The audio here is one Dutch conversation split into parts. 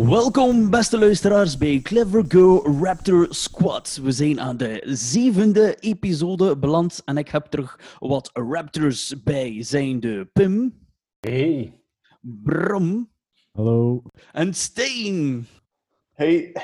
Welkom, beste luisteraars, bij Clever Go Raptor Squad. We zijn aan de zevende episode beland en ik heb terug wat Raptors bij. Zijn de Pim, Hey. Bram Hallo. en Steen. Hey,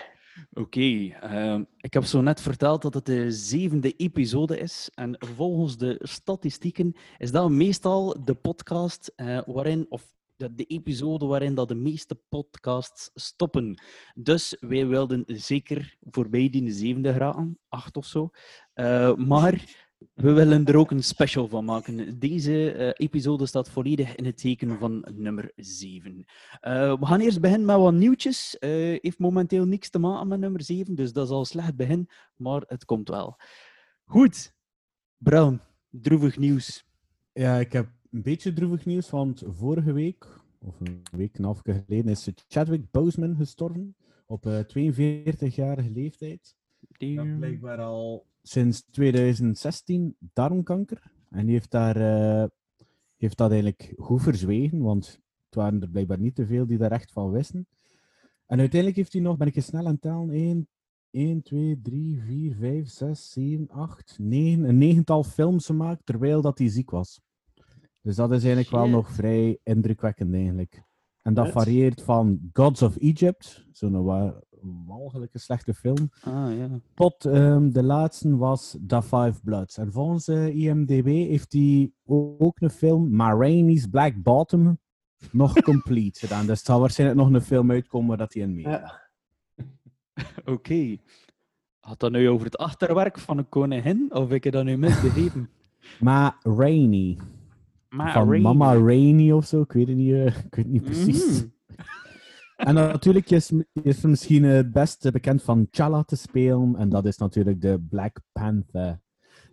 Oké, ehm, ik heb zo net verteld dat het de zevende episode is. En volgens de statistieken is dat meestal de podcast eh, waarin, of de, de episode waarin dat de meeste podcasts stoppen. Dus wij wilden zeker voorbij die zevende geraken, acht of zo. Eh, maar we willen er ook een special van maken. Deze eh, episode staat volledig in het teken van nummer 7. Eh, we gaan eerst beginnen met wat nieuwtjes. Eh heeft momenteel niks te maken met nummer 7, dus dat is al slecht begin, maar het komt wel. Goed. Brown, droevig nieuws. Ja, ik heb een beetje droevig nieuws, want vorige week, of een week en een half geleden, is Chadwick Boseman gestorven op eh 42-jarige leeftijd. Had blijkbaar al sinds 2016 darmkanker. En die heeft, daar, eh, heeft dat eigenlijk goed verzwegen, want het waren er blijkbaar niet te veel die daar echt van wisten. En uiteindelijk heeft hij nog, ben ik eens snel aan het tellen, 1, 1, 2, 3, 4, 5, 6, 7, 8, 9, een negental films gemaakt terwijl dat hij ziek was. Dus dat is eigenlijk wel nog vrij indrukwekkend eigenlijk. En dat varieert van Gods of Egypt, zo'n wa- walgelijke slechte film, Ah, ja. tot ehm, de laatste was The Five Bloods. En volgens eh, IMDb heeft hij ook een film, Ma Rainey's Black Bottom, nog complete gedaan. Dus er zal waarschijnlijk nog een film uitkomen waar dat hij in mee. ja. Oké. Had dat nu over het achterwerk van een koningin, of heb ik dat nu misbegrepen? Ma Rainey. Maar van Mama Rainey of zo, ik weet het niet, eh, ik weet het niet precies. Mhm. En natuurlijk is, is misschien het beste bekend van T'Challa te spelen. En dat is natuurlijk de Black Panther.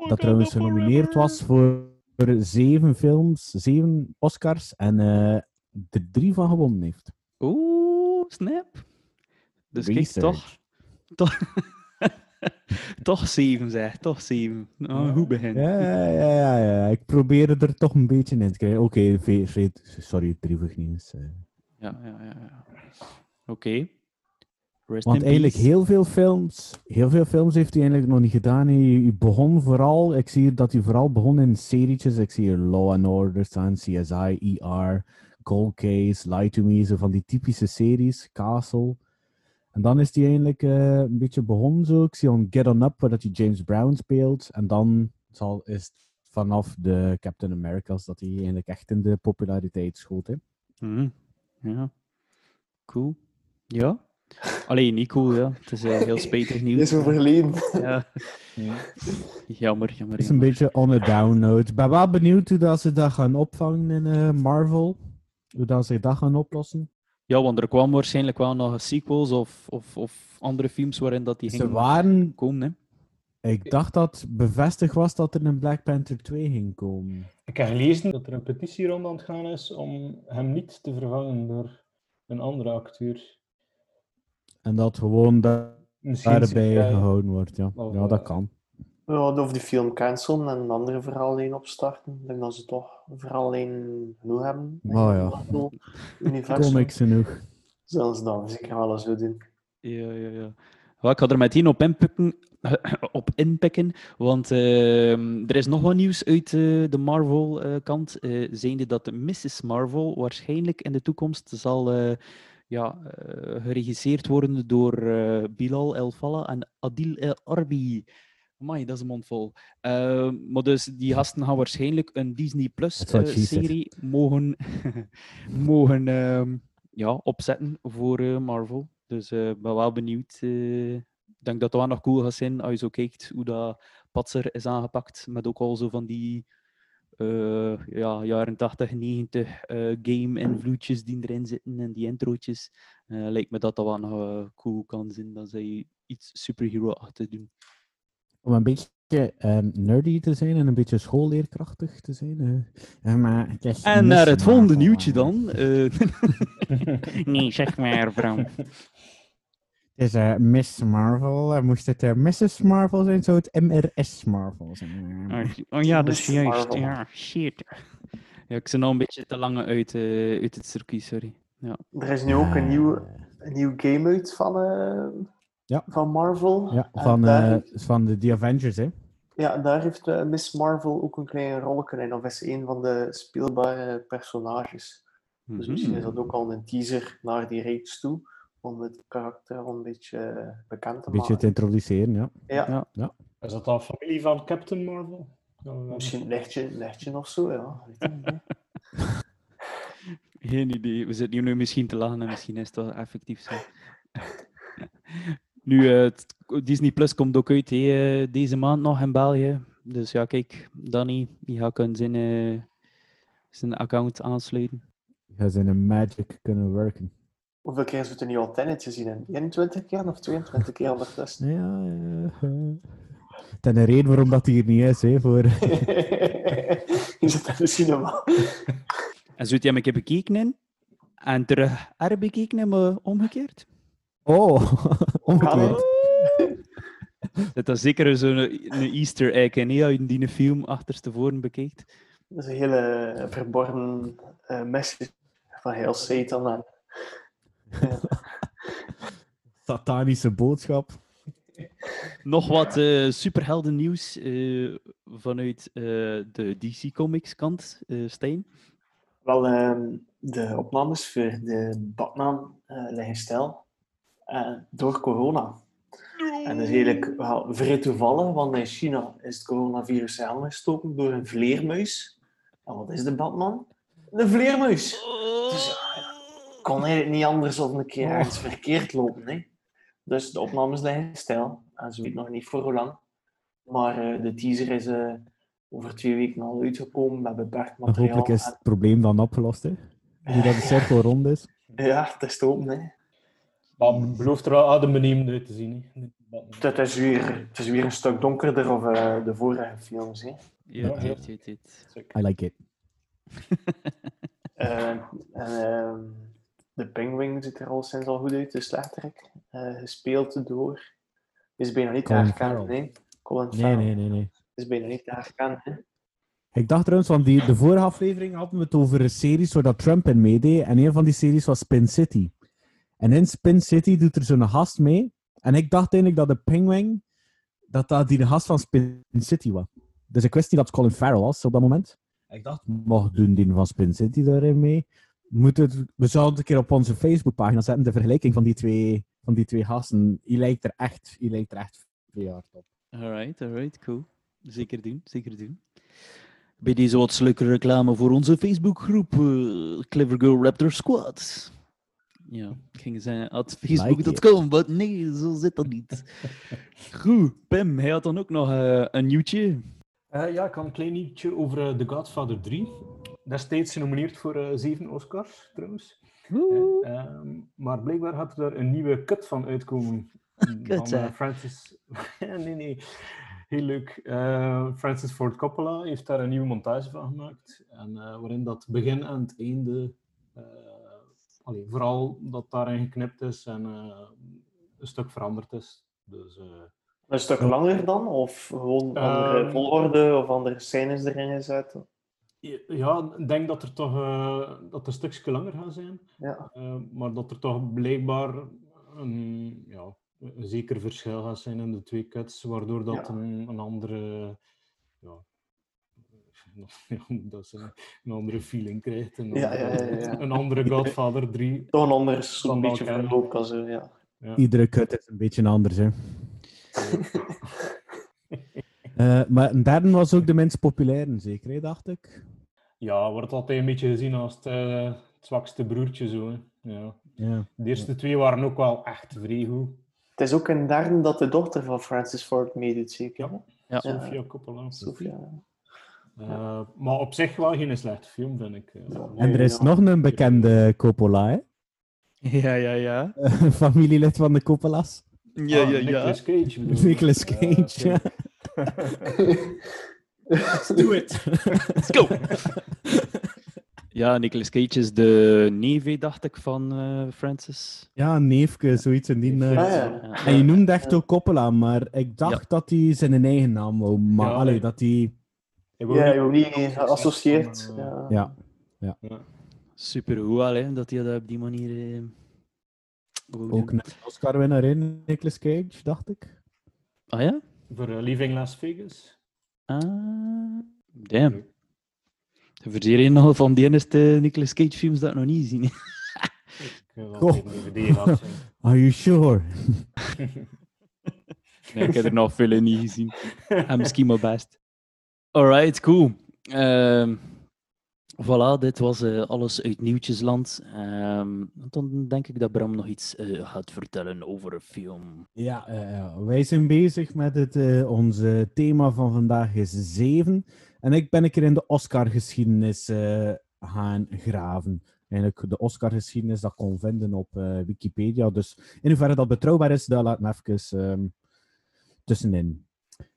Dat trouwens genomineerd was voor zeven films, zeven Oscars. En eh er drie van gewonnen heeft. Oeh, snap. Dus kijk, Research. toch... Toch, toch zeven, zeg. Toch zeven. Nou, goed begin. Ja, ja, ja, ja. Ik probeer er toch een beetje in te krijgen. Oké, ve- sorry, droevig nieuws. eh. Ja, ja, ja. ja. Oké. Want eigenlijk peace. heel veel films, heel veel films heeft hij eigenlijk nog niet gedaan. Hij, begon vooral, ik zie dat hij vooral begon in serietjes. Ik zie hier Law and Order staan, CSI, ER, Cold Case, Lie to Me, zo van die typische series, Castle. En dan is hij eigenlijk eh, een beetje begonnen zo. Ik zie on Get On Up, waar dat hij James Brown speelt. En dan zal, is het vanaf de Captain America's dat hij eigenlijk echt in de populariteit schoot. Hè. Mhm. Ja. Cool. Ja? Alleen niet cool, ja. Het is eh, heel spijtig Die nieuws. is overleden. Ja. Jammer, jammer. Het is een beetje on a down note. Ik ben wel benieuwd hoe dat ze dat gaan opvangen in eh, Marvel. Hoe dat ze dat gaan oplossen. Ja, want er kwam waarschijnlijk wel nog sequels of, of, of andere films waarin dat die Ze gingen waren, komen. Hè. ik dacht dat bevestigd was dat er een Black Panther 2 ging komen. Ik heb gelezen dat er een petitie rond aan het gaan is om hem niet te vervangen door een andere acteur. En dat gewoon daarbij gehouden wordt. Ja, Of, ja dat eh, kan. Ja, of die film cancelen en een andere verhaallijn opstarten. Ik denk dat ze toch een verhaallijn genoeg hebben. Oh ja. Universum. Comics genoeg. Zullen ze dat zeker wel eens doen. Ja, ja, ja. Wel, ik ga er meteen op inpikken, op inpikken want ehm, er is nog wat nieuws uit eh, de Marvel-kant. eh zijnde dat de Mrs. Marvel waarschijnlijk in de toekomst zal eh, ja, eh, geregisseerd worden door eh, Bilal El Falla en Adil El Arbi. Amai, dat is een mond vol. Eh, maar dus die gasten gaan waarschijnlijk een Disney Plus That's what eh, mogen, mogen ehm, ja, opzetten voor eh, Marvel. Dus eh, ik ben wel benieuwd. Ik denk dat het wel nog cool gaat zijn als je zo kijkt hoe dat Patser is aangepakt. Met ook al zo van die ja, jaren 80, 90 eh, game-invloedjes die erin zitten en die introotjes. Lijkt me dat dat wel nog cool kan zijn. Dat zij iets superhero-achtig doen. Om een beetje ehm, nerdy te zijn en een beetje schoolleerkrachtig te zijn. eh. Ja, maar het is En naar het volgende nieuwtje dan. eh. nee, zeg maar, Bram. Het is eh, Miss Marvel. Moest het Mrs. Marvel zijn, zou het MRS Marvel zijn. Oh, oh ja, dat is Miss juist. Ja, shit. Ja, ik zit nou een beetje te lang uit, eh, uit het circuit, sorry. Er is nu ook een nieuw, een nieuw game uit van, eh, Ja. van Marvel. Ja, van, eh, van de The Avengers, hè. ja, daar heeft eh, Miss Marvel ook een klein rolletje in. Of is een van de speelbare personages. Dus misschien is Mhm. dat ook al een teaser naar die reeks toe. Om het karakter al een beetje eh, bekend te Een beetje te maken. introduceren, ja. Ja, Is dat dan familie van Captain Marvel? Ja, misschien een lichtje, lichtje of zo, ja. Weet ik niet, hè. Geen idee. We zitten hier nu misschien te lachen en misschien is het wel effectief zo. nu, eh, het- Disney Plus komt ook uit eh, deze maand nog in België. Dus ja, kijk, Danny, die gaat kunnen zijn, eh, zijn account aansluiten. Ga zijn een magic kunnen werken. Hoeveel keer is het er nu al Tenet gezien? hè? 21 keer of 22 keer ondertussen? Ja, ja. ja. Ten een reden waarom dat hier niet is, hè. Voor... Je zit in de cinema. En zo die hem een keer bekeken in en terug herbekeken eh, omgekeerd. Oh, omgekeerd. Dat is zeker zo'n een easter egg en als je die film achterstevoren bekijkt. Dat is een hele verborgen eh, message van heel Satan. En, Satanische boodschap. Nog wat eh superhelden nieuws eh, vanuit eh, de DC Comics kant, eh Stijn. wel, ehm, de opnames voor de Batman eh liggen stil eh, door corona. En dat is eigenlijk wel vrij toevallig, want in China is het coronavirus aangestoken door een vleermuis. En wat is de Batman? Een vleermuis! Dus het kon eigenlijk niet anders of een keer ergens verkeerd lopen. Hè? Dus de opnames liggen stil. En ze weten nog niet voor hoe lang. Maar eh, de teaser is eh, over twee weken al uitgekomen met beperkt materiaal. hopelijk is het probleem dan opgelost, hè. Nu dat de cirkel rond is. Ja, het is te hopen. Hè. Maar belooft er wel adembenemend uit te zien. Hè. Het, is weer, het is weer een stuk donkerder of eh, de vorige films. Hè. Ja, Ja. I like it. Eh, en, ehm, de Penguin ziet er al sinds al goed uit, de slechterik. eh gespeeld door... Is bijna niet te Colin Farrell. nee. Colin Nee, nee, nee, nee. Is bijna niet te herkennen, hè. Ik dacht trouwens, want die, de vorige aflevering hadden we het over een series waar dat Trump in meedeed. En een van die series was Spin City. En in Spin City doet er zo'n gast mee. En ik dacht eigenlijk dat de Penguin, dat dat die de gast van Spin City was. Dus ik wist niet dat het Colin Farrell was op dat moment. Ik dacht, mag doen die van Spin City daarin mee. Moet het, we zouden een keer op onze Facebookpagina zetten, de vergelijking van die twee, van die twee gasten. Die lijkt er echt, lijkt er echt vrij hard op. Alright, alright, cool. Zeker doen, zeker doen. Bij deze wat leuke reclame voor onze Facebookgroep eh, Clever Girl Raptor Squad. Ja, ik ging zeggen at facebook.com, maar nee, zo zit dat niet. Goed, Pim, hij had dan ook nog eh, een nieuwtje. Eh, ja, ik had een klein nieuwtje over eh, The Godfather 3. Destijds genomineerd voor zeven Oscars, trouwens. Eh, ehm, maar blijkbaar gaat er daar een nieuwe cut van uitkomen. Kut, van, Francis... nee, nee. Heel leuk. Eh, Francis Ford Coppola heeft daar een nieuwe montage van gemaakt. En, eh, waarin dat begin en het einde... allee, vooral dat daarin geknipt is en eh, een stuk veranderd is. Dus... eh, Een stuk langer dan? Of gewoon andere Ehm. volgorde of andere scènes erin gezet? Ja, ik denk dat er toch eh, dat er een stukje langer gaan zijn. Ja. Eh, maar dat er toch blijkbaar een, ja, een zeker verschil gaat zijn in de twee cuts, waardoor dat Ja. een, een andere dat is een, een andere feeling krijgt. Een, Ja, ja, andere, ja, ja. een andere Godfather 3. Toch een ander zo'n Van beetje verloop als zo, ja. Iedere cut is een beetje anders, hè. Eh, maar een derde was ook de minst populaire, zeker, hè, dacht ik. Ja, wordt altijd een beetje gezien als het, eh, het zwakste broertje. Zo, hè. Ja. Ja. De eerste twee waren ook wel echt vrij goed. Het is ook een derde dat de dochter van Francis Ford meedoet, zeker? Ja. Ja. Sofia Coppola. Sophia. Eh, maar op zich wel geen slechte film, vind ik. eh. En er is Ja. nog een bekende Coppola, hè? Ja, ja, ja. Familielid van de Coppola's. Ja, Ah, ja, ja. Nicolas Cage? Nicolas Ja, Cage, ja. Do it. Let's go! ja, Nicolas Cage is de neef, dacht ik, van eh, Francis. Ja, neefke, zoiets in die... Ah, uh, ja. En je noemde echt ook Coppola, maar ik dacht dat hij zijn eigen naam wou. Maar Ja, allee, nee. dat hij... Ik Ja, je wordt niet geassocieerd. Ja. Ja, Super goed, al, hè, dat hij dat op die manier... eh, ook een Oscar-winnaar in, Nicolas Cage, dacht ik. Ah ja? Voor eh, Leaving Las Vegas. Ah, damn. Je verzeer je nog van die eerste Nicolas Cage films dat ik nog niet wel Goh. Are you sure? Nee, ik heb er nog veel niet gezien. En misschien maar best. Alright, cool. Ehm voilà, dit was eh, alles uit Nieuwtjesland. Ehm, dan denk ik dat Bram nog iets eh, gaat vertellen over een film. Ja, eh, wij zijn bezig met het, onze thema van vandaag is 7. En ik ben een keer in de Oscar-geschiedenis gaan graven. Eigenlijk de Oscar-geschiedenis dat kon vinden op Wikipedia. Dus in hoeverre dat betrouwbaar is, daar laat me even ehm, tussenin.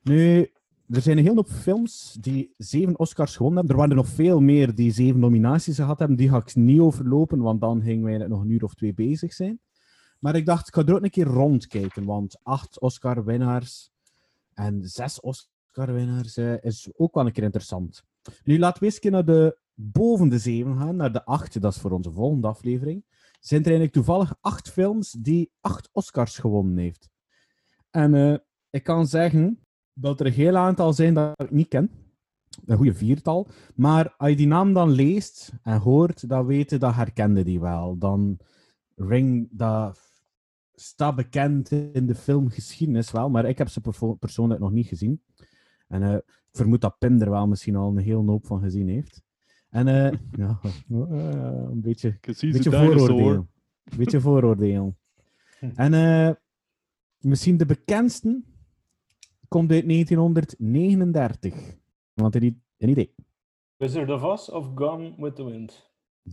Nu, er zijn een hele hoop films die zeven Oscars gewonnen hebben. Er waren er nog veel meer die zeven nominaties gehad hebben. Die ga ik niet overlopen, want dan gingen wij nog een uur of twee bezig zijn. Maar ik dacht, ik ga er ook een keer rondkijken, want acht Oscar-winnaars en zes Oscar-winnaars eh, is ook wel een keer interessant. Nu laten we eens naar de boven de zeven gaan, naar de acht, dat is voor onze volgende aflevering. Zijn er eigenlijk toevallig acht films die acht Oscars gewonnen heeft. En eh, ik kan zeggen dat er een heel aantal zijn dat ik niet ken. Een goede viertal. Maar als je die naam dan leest en hoort, dan weet je dat herkende die wel. Dan Ring, dat staat bekend in de filmgeschiedenis wel, maar ik heb ze perso- persoonlijk nog niet gezien. En eh, ik vermoed dat Pim er wel misschien al een heel hoop van gezien heeft. En eh, ja, eh, een beetje, beetje vooroordeel. Een beetje vooroordeel. En misschien de bekendste komt uit 1939. Want een, een idee. Wizard of Oz of Gone with the Wind?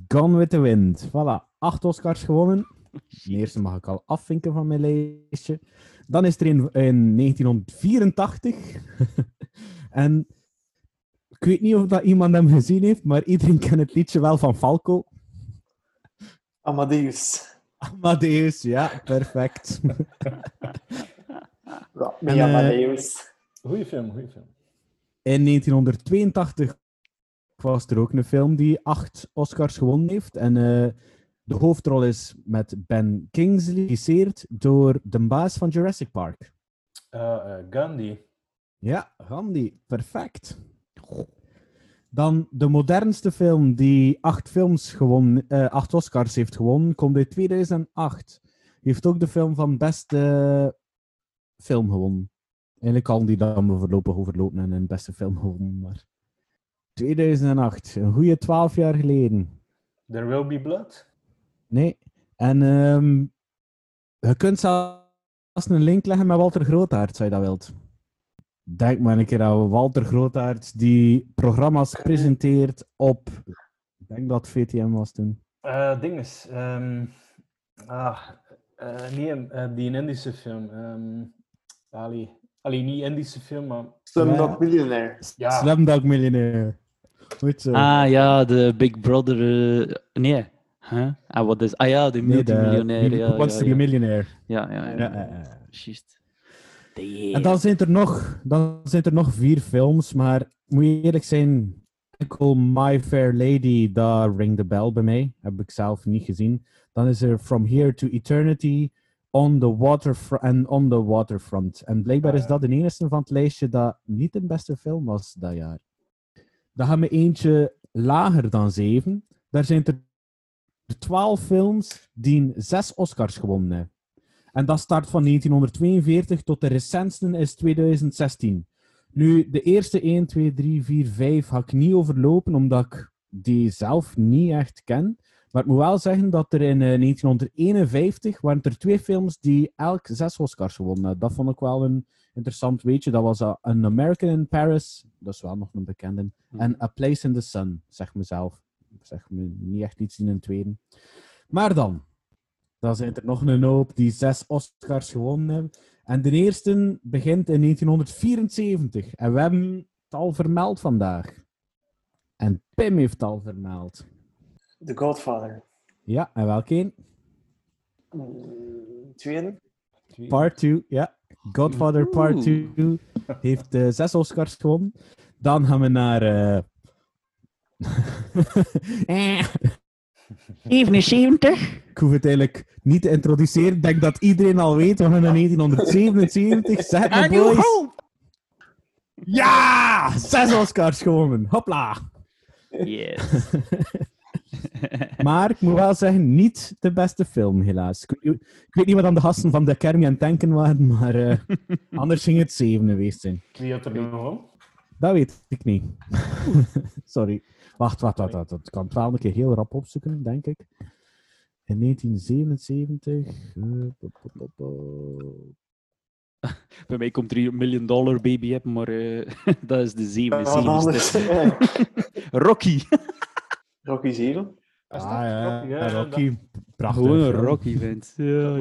Gone with the Wind. Voilà, acht Oscars gewonnen. De eerste mag ik al afvinken van mijn lijstje. Dan is er in, in 1984. en ik weet niet of dat iemand hem gezien heeft, maar iedereen kent het liedje wel van Falco. Amadeus. Amadeus, ja, perfect. Ja, En, eh, Amadeus. Goeie film, goeie film. In 1982 was er ook een film die acht Oscars gewonnen heeft. En eh, de hoofdrol is met Ben Kingsley, geregisseerd door de baas van Jurassic Park. Eh, eh, Gandhi. Ja, Gandhi, perfect. Dan de modernste film die acht, films gewonnen, eh, acht Oscars heeft gewonnen, komt uit 2008. Heeft ook de film van beste film gewonnen. Eigenlijk al die dan voorlopig overlopen en een beste film gewonnen. Maar 2008, een goede twaalf jaar geleden. There Will Be Blood. Nee. En ehm, je kunt zelfs een link leggen met Walter Grootaert, als je dat wilt. Denk maar een keer aan Walter Grootaert, die programma's presenteert op... Ik denk dat VTM was toen. Eh dinges. ehm, ah, eh, nee, eh, die Indische film. ehm Ali. Ali, niet Indische film, maar... Slumdog Millionaire. Ja, Slumdog Millionaire. Goed zo. Ah ja, de Big Brother. eh, nee. Huh? Ah, wat is. Ah ja, de nee, de multimiljonair. Ja, ja, to be a ja. Millionaire. Ja, ja, ja. Ja, ja, ja. Juist. En dan zijn er nog, dan zijn er nog vier films, maar moet je eerlijk zijn, enkel My Fair Lady, daar ring de bell bij mij. Heb ik zelf niet gezien. Dan is er From Here to Eternity, On the, Waterfront en On the Waterfront. En blijkbaar is dat de enige van het lijstje dat niet de beste film was dat jaar. Dan gaan we eentje lager dan zeven. Daar zijn er twaalf films die zes Oscars gewonnen hebben. En dat start van 1942 tot de recentste is 2016. Nu, de eerste 1, 2, 3, 4, 5 ga ik niet overlopen, omdat ik die zelf niet echt ken. Maar ik moet wel zeggen dat er in eh, 1951 waren er twee films die elk zes Oscars gewonnen. Dat vond ik wel een interessant weetje. Dat was uh, An American in Paris, dat is wel nog een bekende. En A Place in the Sun, zeg mezelf. Zeg me niet echt iets in een tweede. Maar dan, dan zijn er nog een hoop die zes Oscars gewonnen hebben. En de eerste begint in 1974. En we hebben het al vermeld vandaag. En Pim heeft het al vermeld. The Godfather. Ja, en welke een? Mm, Tweede. Part 2, ja. Godfather Part 2 heeft eh, zes Oscars gewonnen. Dan gaan we naar... eh, eh, 77. ik hoef het eigenlijk niet te introduceren. Ik denk dat iedereen al weet. We gaan naar 1977. Zeg maar, boys. Ja! Zes Oscars gewonnen. Hopla! Yes. Maar ik moet wel zeggen, niet de beste film, helaas. Ik weet, niet- ik weet niet wat aan de gasten van de aan het denken waren, maar eh, anders ging het zeven geweest zijn. Wie had er nu nog? Dat weet ik niet. Sorry. Wacht, wacht, wacht, wacht. Ik kan het wel een keer heel rap opzoeken, denk ik. In 1977. eh. Bij mij komt er hier een million dollar baby up, maar eh, dat is de Ja, wat anders. 77. Rocky. Rocky 7. Is dat? Ah ja, Rocky, ja, ja, Rocky. Prachtig. Gewoon een. Rocky vent. Ja.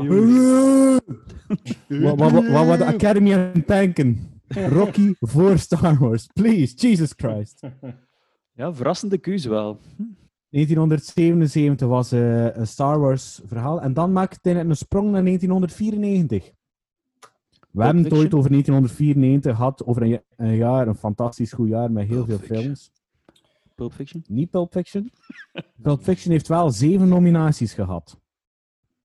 Wat, wat, de Academy aan het denken? Rocky voor Star Wars. Please, Jesus Christ. Ja, verrassende keuze wel. 1977 was eh, een Star Wars verhaal. En dan maakte hij een sprong naar 1994. We hebben het ooit over 1994 gehad, over een, ja- een jaar, een fantastisch goed jaar met heel Pulp veel films. Pulp Fiction? Niet Pulp Fiction. Pulp Fiction heeft wel zeven nominaties gehad.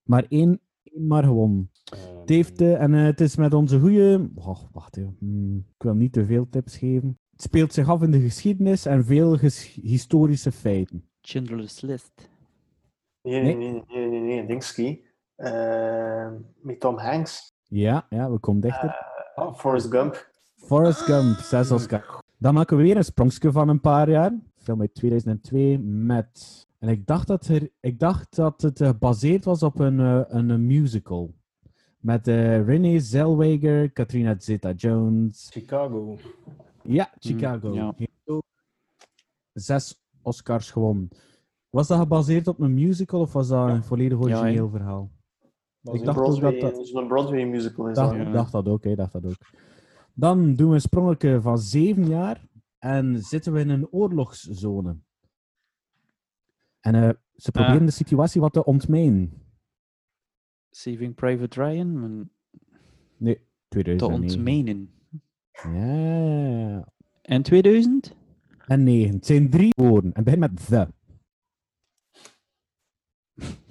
Maar één, één maar gewonnen. Het, heeft, eh, en eh, het is met onze goede. Oh, wacht even. Hmm, ik wil niet te veel tips geven. Het speelt zich af in de geschiedenis en veel ges- historische feiten. Schindler's List. Nee, Nee. nee, nee, nee, nee, nee, Dingski. Eh, met Tom Hanks. Ja, ja, we komen dichter. Oh, Forrest Gump. Forrest Gump, zes Oscar. Dan maken we weer een sprongje van een paar jaar. Film uit 2002 met... En ik dacht dat, er, ik dacht dat het eh, gebaseerd was op een, eh, een, een musical. Met eh Renee Zellweger, Katrina Zeta-Jones. Chicago. Ja, Chicago. ja. Zes Oscars gewonnen. Was dat gebaseerd op een musical of was dat een volledig Ja, origineel verhaal? Was Ik een dacht ook dat dat- Zo'n Broadway musical is dacht, dat. Ja. dacht dat ook, hè, dacht dat ook. Dan doen we een sprongetje van zeven jaar en zitten we in een oorlogszone. En eh, ze proberen Ah. de situatie wat te ontmijnen. Saving Private Ryan. Nee, Te 2009. ontmijnen. Ja. En 2000? En negen. Het zijn drie woorden. En het begint met the.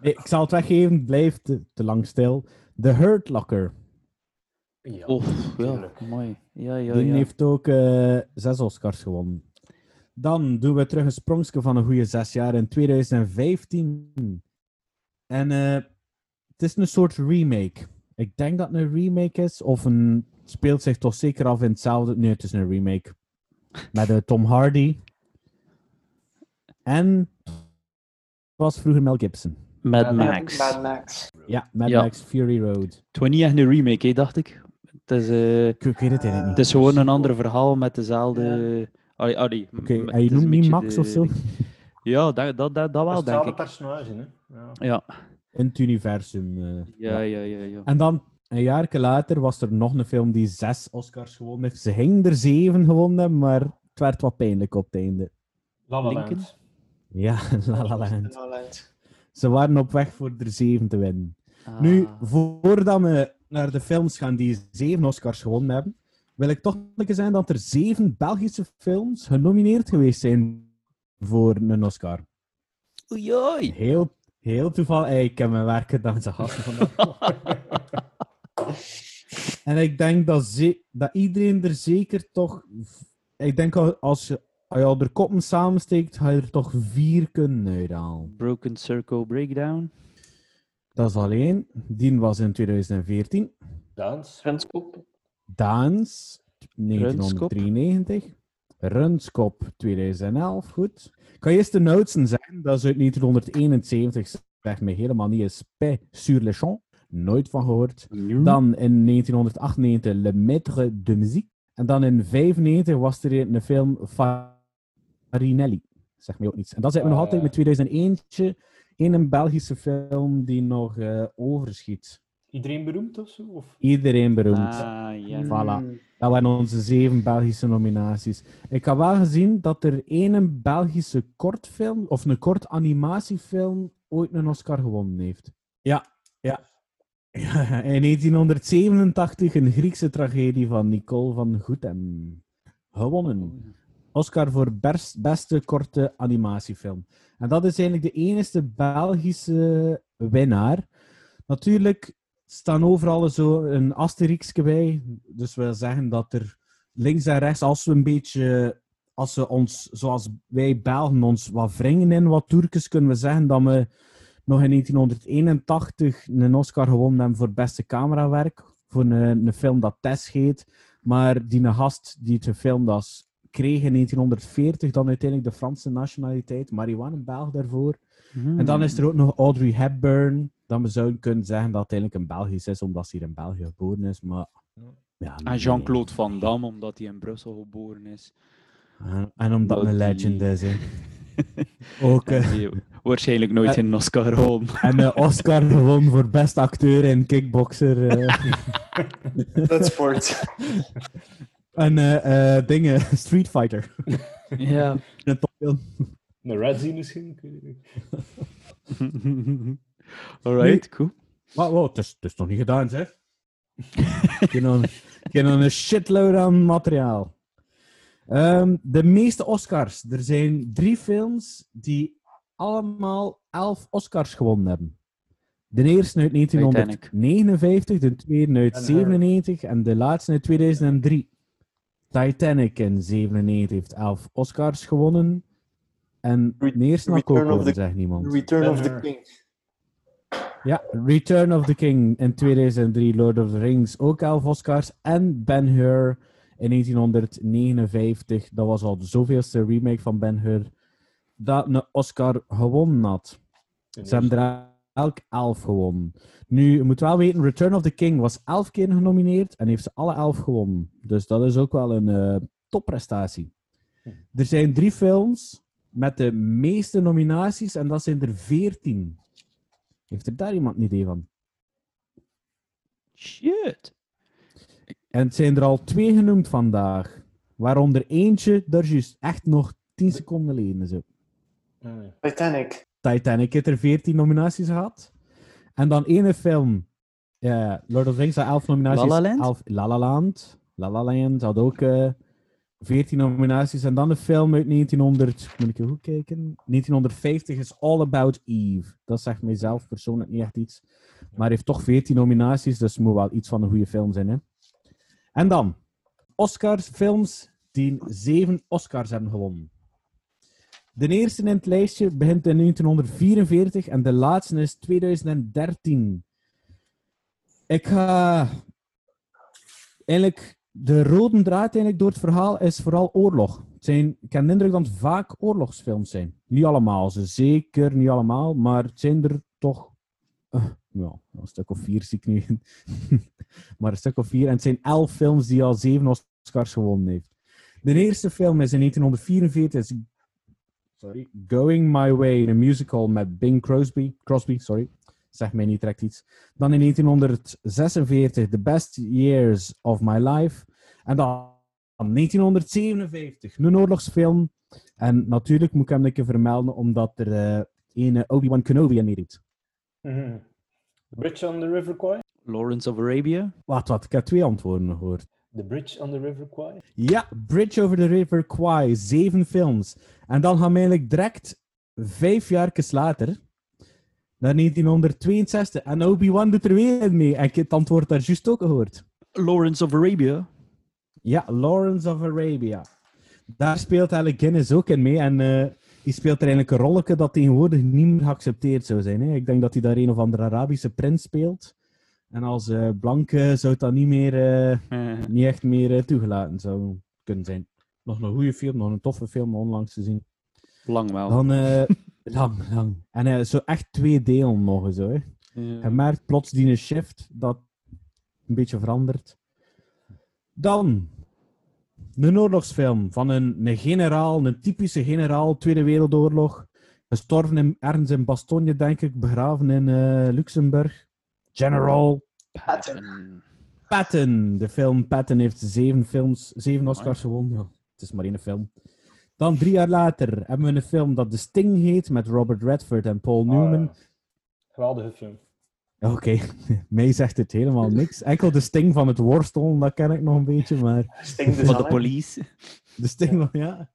Nee, ik zal het weggeven, het blijft te, te lang stil. The Hurt Locker. Ja, Oh, ja, mooi. Ja, ja, Die ja. heeft ook eh, zes Oscars gewonnen. Dan doen we terug een sprongje van een goede zes jaar in 2015. En eh, het is een soort remake. Ik denk dat het een remake is, of een het speelt zich toch zeker af in hetzelfde. Nee, het is een remake. Met eh, Tom Hardy. En was vroeger Mel Gibson. Mad Mad Max. Mad Max. Ja, Mad Ja. Max Fury Road. Het was niet echt een remake, hè, dacht ik. Het is, eh, Ik, ik weet het eigenlijk niet. het is gewoon een ander verhaal met dezelfde... Allee, allee, Oké, en het je noemt niet Max de- of zo? Ja, dat, dat, dat, dat wel, Dat denk hetzelfde ik. personage, hè? Ja. Ja, In het universum. eh, ja, ja, ja. ja. En dan, een jaar later, was er nog een film die zes Oscars gewonnen heeft. Ze gingen er zeven gewonnen, maar het werd wat pijnlijk op het einde. La La? Land. Ja, La La Land. La La Land. Ze waren op weg voor er zeven te winnen. Ah. Nu, voordat we naar de films gaan die zeven Oscars gewonnen hebben, wil ik toch keer zeggen dat er zeven Belgische films genomineerd geweest zijn voor een Oscar. Oei, oei. Heel, heel toevallig. Hey, ik heb mijn werk gedaan, ze gasten vandaag. En ik denk dat, ze, dat iedereen er zeker toch. Ik denk al- als je, als je al de koppen samensteekt, ga je er toch vier kunnen uithalen. Broken Circle Breakdown. Dat is alleen. Die was in 2014. Dans. Renskop. Daans 1993. Runskop 2011. Goed. Kan eerst de noutsen zeggen. Dat is uit 1971. Zeg me helemaal niet. Is Paix sur le champ. Nooit van gehoord. Dan in 1998 Le Maître de Musique. En dan in 1995 was er een film Farinelli. Zeg me ook niets. En dat zit me nog altijd met 2001 in een Belgische film die nog eh, overschiet. Iedereen beroemd of zo? Of? Iedereen beroemd. Ah, ja. Voilà. Dat waren onze zeven Belgische nominaties. Ik heb wel gezien dat er één Belgische kortfilm, of een kort animatiefilm, ooit een Oscar gewonnen heeft. Ja, ja. ja in 1987 een Griekse tragedie van Nicole van Goethem. Gewonnen. Oscar voor best, beste korte animatiefilm. En dat is eigenlijk de enige Belgische winnaar. Natuurlijk staan overal zo een asterixje bij. Dus we zeggen dat er links en rechts, als we een beetje, als we ons, zoals wij Belgen, ons wat wringen in wat toerkes, kunnen we zeggen dat we nog in 1981 een Oscar gewonnen hebben voor beste camerawerk. Voor een, een film dat Tess heet. Maar die gast die het gefilmd was, kreeg in 1940 dan uiteindelijk de Franse nationaliteit. Hij een Belg daarvoor. En dan is er ook nog Audrey Hepburn. Dan we zouden kunnen zeggen dat het eigenlijk een Belgisch is, omdat ze hier in België geboren is. Maar, ja, En. Jean-Claude Van Damme, omdat hij in Brussel geboren is. En, en omdat het een Dat legend die- is. Hè. Ook, eh, die waarschijnlijk nooit Eh, een Oscar gewonnen. en de Oscar gewonnen voor beste acteur en kickboxer. eh. Bloodsport. en eh, eh, dingen, Street Fighter. Ja. Een topfilm. Een Red misschien? Alright, cool. Maar wow, het is, het is nog niet gedaan, zeg. Ik heb nog, ik heb nog een shitload aan materiaal. Ehm, de meeste Oscars. Er zijn drie films die allemaal elf Oscars gewonnen hebben. De eerste uit 1959, de tweede uit En, eh, 97 en de laatste uit 2003. Titanic in 97 heeft elf Oscars gewonnen. En ik ook Return of horen, the- zegt niemand. Return of the. King. Ja, Return of the King in 2003, Lord of the Rings, ook 11 Oscars. En Ben-Hur in 1959, dat was al de zoveelste remake van Ben-Hur, dat een Oscar gewonnen had. Ze hebben er elk 11 gewonnen. Nu, je moet wel weten, Return of the King was 11 keer genomineerd en heeft ze alle 11 gewonnen. Dus dat is ook wel een eh, topprestatie. Er zijn drie films met de meeste nominaties en dat zijn er 14. Heeft er daar iemand een idee van? Shit. En het zijn er al twee genoemd vandaag. Waaronder eentje, daar is juist echt nog 10 seconden geleden. Zo. Ah. Titanic. Titanic heeft er 14 nominaties gehad. En dan ene film. Ja, Lord of the Rings had 11 nominaties. La La Land? 11 La La Land. La La Land had ook eh 14 nominaties. En dan een film uit 1900. Moet ik even goed kijken? 1950 is All About Eve. Dat zegt mijzelf persoonlijk niet echt iets. Maar heeft toch 14 nominaties. Dus moet wel iets van een goede film zijn. Hè? En dan. Oscars, films die 7 Oscars hebben gewonnen. De eerste in het lijstje begint in 1944 en de laatste is 2013. Ik ga eigenlijk de rode draad eigenlijk door het verhaal is vooral oorlog. Zijn, ik heb de indruk dat het vaak oorlogsfilms zijn. Niet allemaal, ze zeker niet allemaal, maar het zijn er toch ja, een stuk of vier zie ik nu. maar een stuk of vier. En het zijn elf films die al zeven Oscars gewonnen heeft. De eerste film is in 1944 is sorry, Going My Way, een musical met Bing Crosby. Crosby, sorry. Zeg mij niet direct iets. Dan in 1946 The Best Years of My Life. En dan 1957, een oorlogsfilm. En natuurlijk moet ik hem een keer vermelden, omdat er eh een Obi-Wan Kenobi in meedoet. Mhm. The Bridge on the River Kwai? Lawrence of Arabia. Wat, wat, ik heb twee antwoorden gehoord. The Bridge on the River Kwai? Ja, Bridge over the River Kwai, zeven films. En dan gaan we eigenlijk direct vijf jaar later naar 1962. En Obi-Wan doet er weer in mee. En ik heb het antwoord daar juist ook gehoord. Lawrence of Arabia. Ja, Lawrence of Arabia. Daar speelt Alec Guinness ook in mee. En eh, die speelt er eigenlijk een rolletje dat tegenwoordig niet meer geaccepteerd zou zijn. Hè. Ik denk dat hij daar een of andere Arabische prins speelt. En als eh blanke zou dan niet, meer, eh, niet echt meer eh, toegelaten zou kunnen zijn. Nog een goede film, nog een toffe film onlangs te zien. lang wel. Dan, lang, lang. En zo echt twee delen nog eens, hoor. Ja. Je merkt plots die shift dat een beetje verandert. Dan een oorlogsfilm van een, een generaal, een typische generaal, Tweede Wereldoorlog. Gestorven in, ergens in Bastogne, denk ik, begraven in Luxemburg. General Patton. Patton. De film Patton heeft zeven films, zeven Oscars gewonnen. Ja, het is maar één film. Dan drie jaar later hebben we een film dat The Sting heet met Robert Redford en Paul Newman. Ah, Geweldige film. Oké, mij zegt het helemaal niks. Enkel de Sting van het worstelen, dat ken ik nog een beetje, maar Sting de Van de police. de Sting van, ja.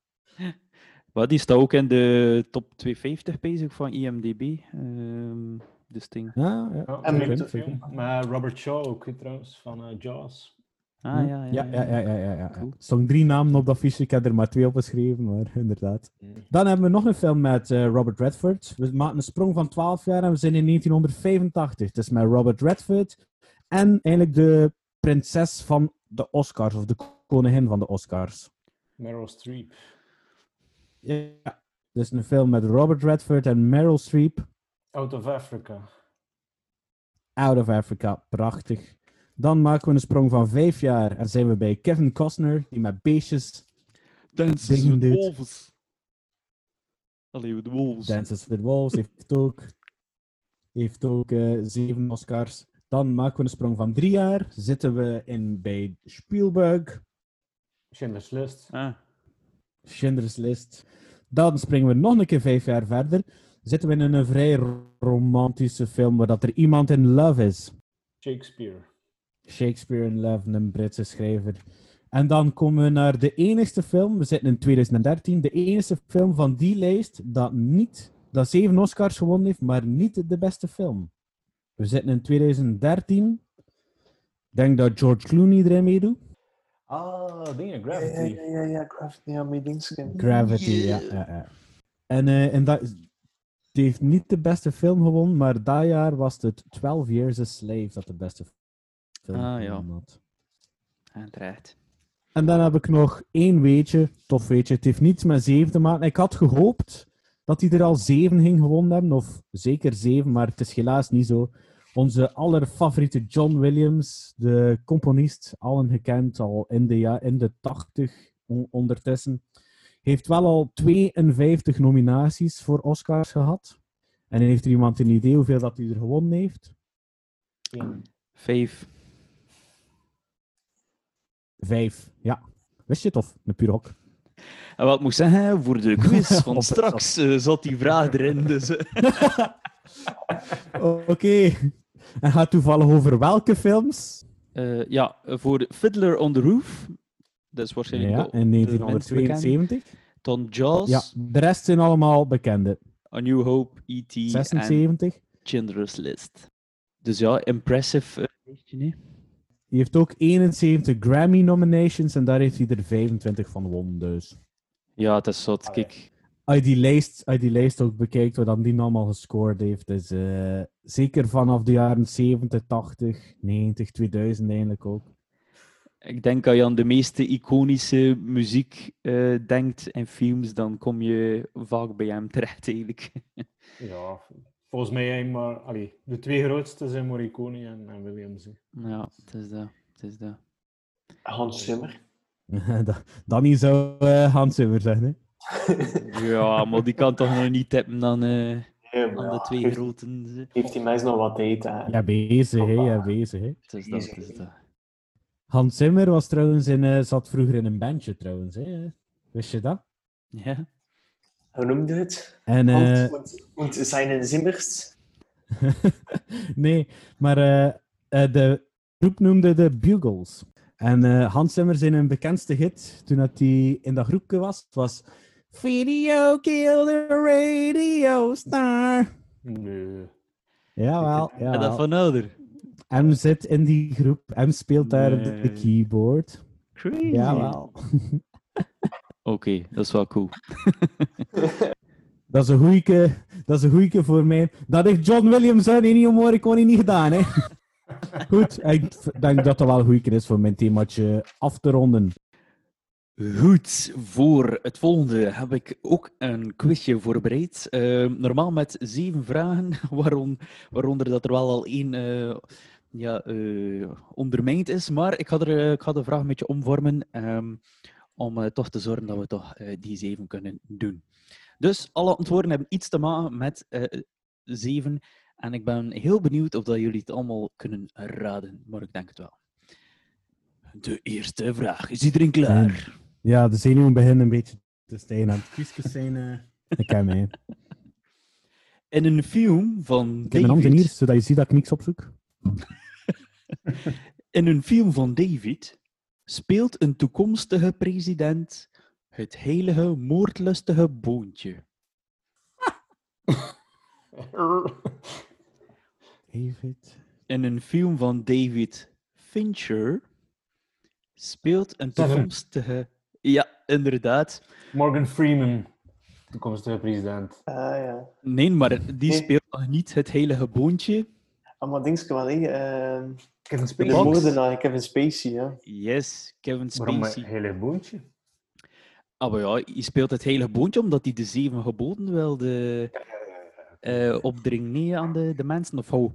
Maar die staat ook in de top 250 bezig van IMDb. ehm de Sting. Ja, ja. En zeker. Maar Robert Shaw ook trouwens, van eh, Jaws. Ah ja, ja. Ja, ja, ja, ja, ja, ja. Cool. Er stonden drie namen op dat fiche, ik heb er maar twee opgeschreven, maar inderdaad. Mm. Dan hebben we nog een film met eh, Robert Redford. We maken een sprong van 12 jaar en we zijn in 1985. Het is met Robert Redford en eigenlijk de prinses van de Oscars, of de koningin van de Oscars. Meryl Streep. Ja, dus een film met Robert Redford en Meryl Streep. Out of Africa. Out of Africa, prachtig. Dan maken we een sprong van vijf jaar en zijn we bij Kevin Costner, die met beestjes Dances with doet. Wolves. Allee, with Wolves. Dances with Wolves heeft ook, heeft ook eh, zeven Oscars. Dan maken we een sprong van drie jaar. Zitten we in bij Spielberg, Schindler's List. Ah, Schindler's List. Dan springen we nog een keer vijf jaar verder. Zitten we in een vrij romantische film waar dat er iemand in love is. Shakespeare. Shakespeare in Love, een Britse schrijver. En dan komen we naar de enigste film, we zitten in 2013, de enigste film van die lijst dat niet, dat zeven Oscars gewonnen heeft, maar niet de beste film. We zitten in 2013. Ik denk dat George Clooney erin meedoet. Ah, dingen, Gravity. ja, ja, ja, Gravity, ja, mijn. Gravity, ja. ja, ja. En, eh, en dat, die heeft niet de beste film gewonnen, maar dat jaar was het 12 Years a Slave dat de beste film Ah, ja. had. en terecht. En dan heb ik nog één weetje, tof weetje. Het heeft niets met zeven te maken. Ik had gehoopt dat hij er al zeven ging gewonnen hebben, of zeker zeven, maar het is helaas niet zo. Onze allerfavoriete John Williams, de componist, allen gekend al in de, ja, in de 80 on- ondertussen, heeft wel al 52 nominaties voor Oscars gehad. En heeft er iemand een idee hoeveel dat hij er gewonnen heeft? Vijf. Vijf, ja. Wist je het of? Een puur hok. En wat ik moet zeggen, voor de quiz van straks eh, zat die vraag erin. Dus, eh. Oké. En gaat toevallig over welke films? Eh, ja, voor Fiddler on the Roof. Dat is waarschijnlijk Ja, de- in de minst bekende. 1972. Dan Jaws, Ja, de rest zijn allemaal bekende. A New Hope, E.T. en 76. Schindler's List. Dus ja, impressive. eh, lijstje, nee? Die heeft ook 71 Grammy nominations en daar heeft hij er 25 van gewonnen. Dus Ja, het is zot. Kijk, als je die lijst, als die lijst ook bekijkt, wat dan die allemaal gescoord heeft, is eh, zeker vanaf de jaren 70, 80, 90, 2000 eigenlijk ook. Ik denk als je aan de meeste iconische muziek eh, denkt in films, dan kom je vaak bij hem terecht eigenlijk. Ja, volgens mij maar... Allee, de twee grootste zijn Morricone en, en Williams. hè. ja, het is dat. Het is dat. Hans Zimmer. Dat- Danny zou eh, Hans Zimmer zeggen. Hè? Ja, maar die kan toch nog niet tippen dan eh Ja, maar aan de twee groten. heeft die mens nog wat tijd? hè? Ja, bezig, hè? Ja, bezig, hè? Het is dat, het is dat. Hans Zimmer was trouwens in, eh, zat vroeger in een bandje trouwens. Hè? Wist je dat? Ja. Hoe noemde het? En, eh, Hans moet, moet zijn Zimmers. nee, maar eh, eh, de groep noemde de Bugles. En eh, Hans Zimmer zijn een bekendste hit toen dat hij in dat groepje was, was Video kill the radio star. Nee. Jawel, En dat ja. van ouder. M zit in die groep. M speelt daar op de Nee. keyboard. Crazy. Jawel. Oké, dat is wel cool. Dat is een goeieke, dat is een goeieke voor mij. Dat heeft John Williams en Ennio Morricone niet gedaan, hè. Goed, ik denk dat dat wel een goeieke is voor mijn themaatje af te ronden. Goed, voor het volgende heb ik ook een quizje voorbereid. Eh, normaal met zeven vragen, waaron, waaronder dat er wel al één eh, ja, eh, ondermijnd is. Maar ik ga, er, eh, ik ga de vraag een beetje omvormen ehm, om eh, toch te zorgen dat we toch die zeven kunnen doen. Dus alle antwoorden hebben iets te maken met zeven. En ik ben heel benieuwd of dat jullie het allemaal kunnen raden, maar ik denk het wel. De eerste vraag. Is iedereen klaar? Ja, de zenuwen beginnen een beetje te stijgen aan het quizjes zijn. ik ken mij. In een film van Ik heb mijn handen hier, zodat je ziet dat ik niks opzoek. In een film van David speelt een toekomstige president het heilige moordlustige boontje. David. In een film van David Fincher speelt een toekomstige... Ja, inderdaad. Morgan Freeman, toekomstige president. Ah ja. Nee, maar die speelt nog niet het heilige boontje. Ah, maar dingske wel, hè. ehm, Kevin de Spacey. Box. moordenaar, Kevin Spacey, ja. Yes, Kevin Waarom een Spacey. hele boontje? Ah, maar ja, hij speelt het heilige boontje omdat hij de zeven geboden wilde eh opdringen nee, aan de, de mensen, of hoe?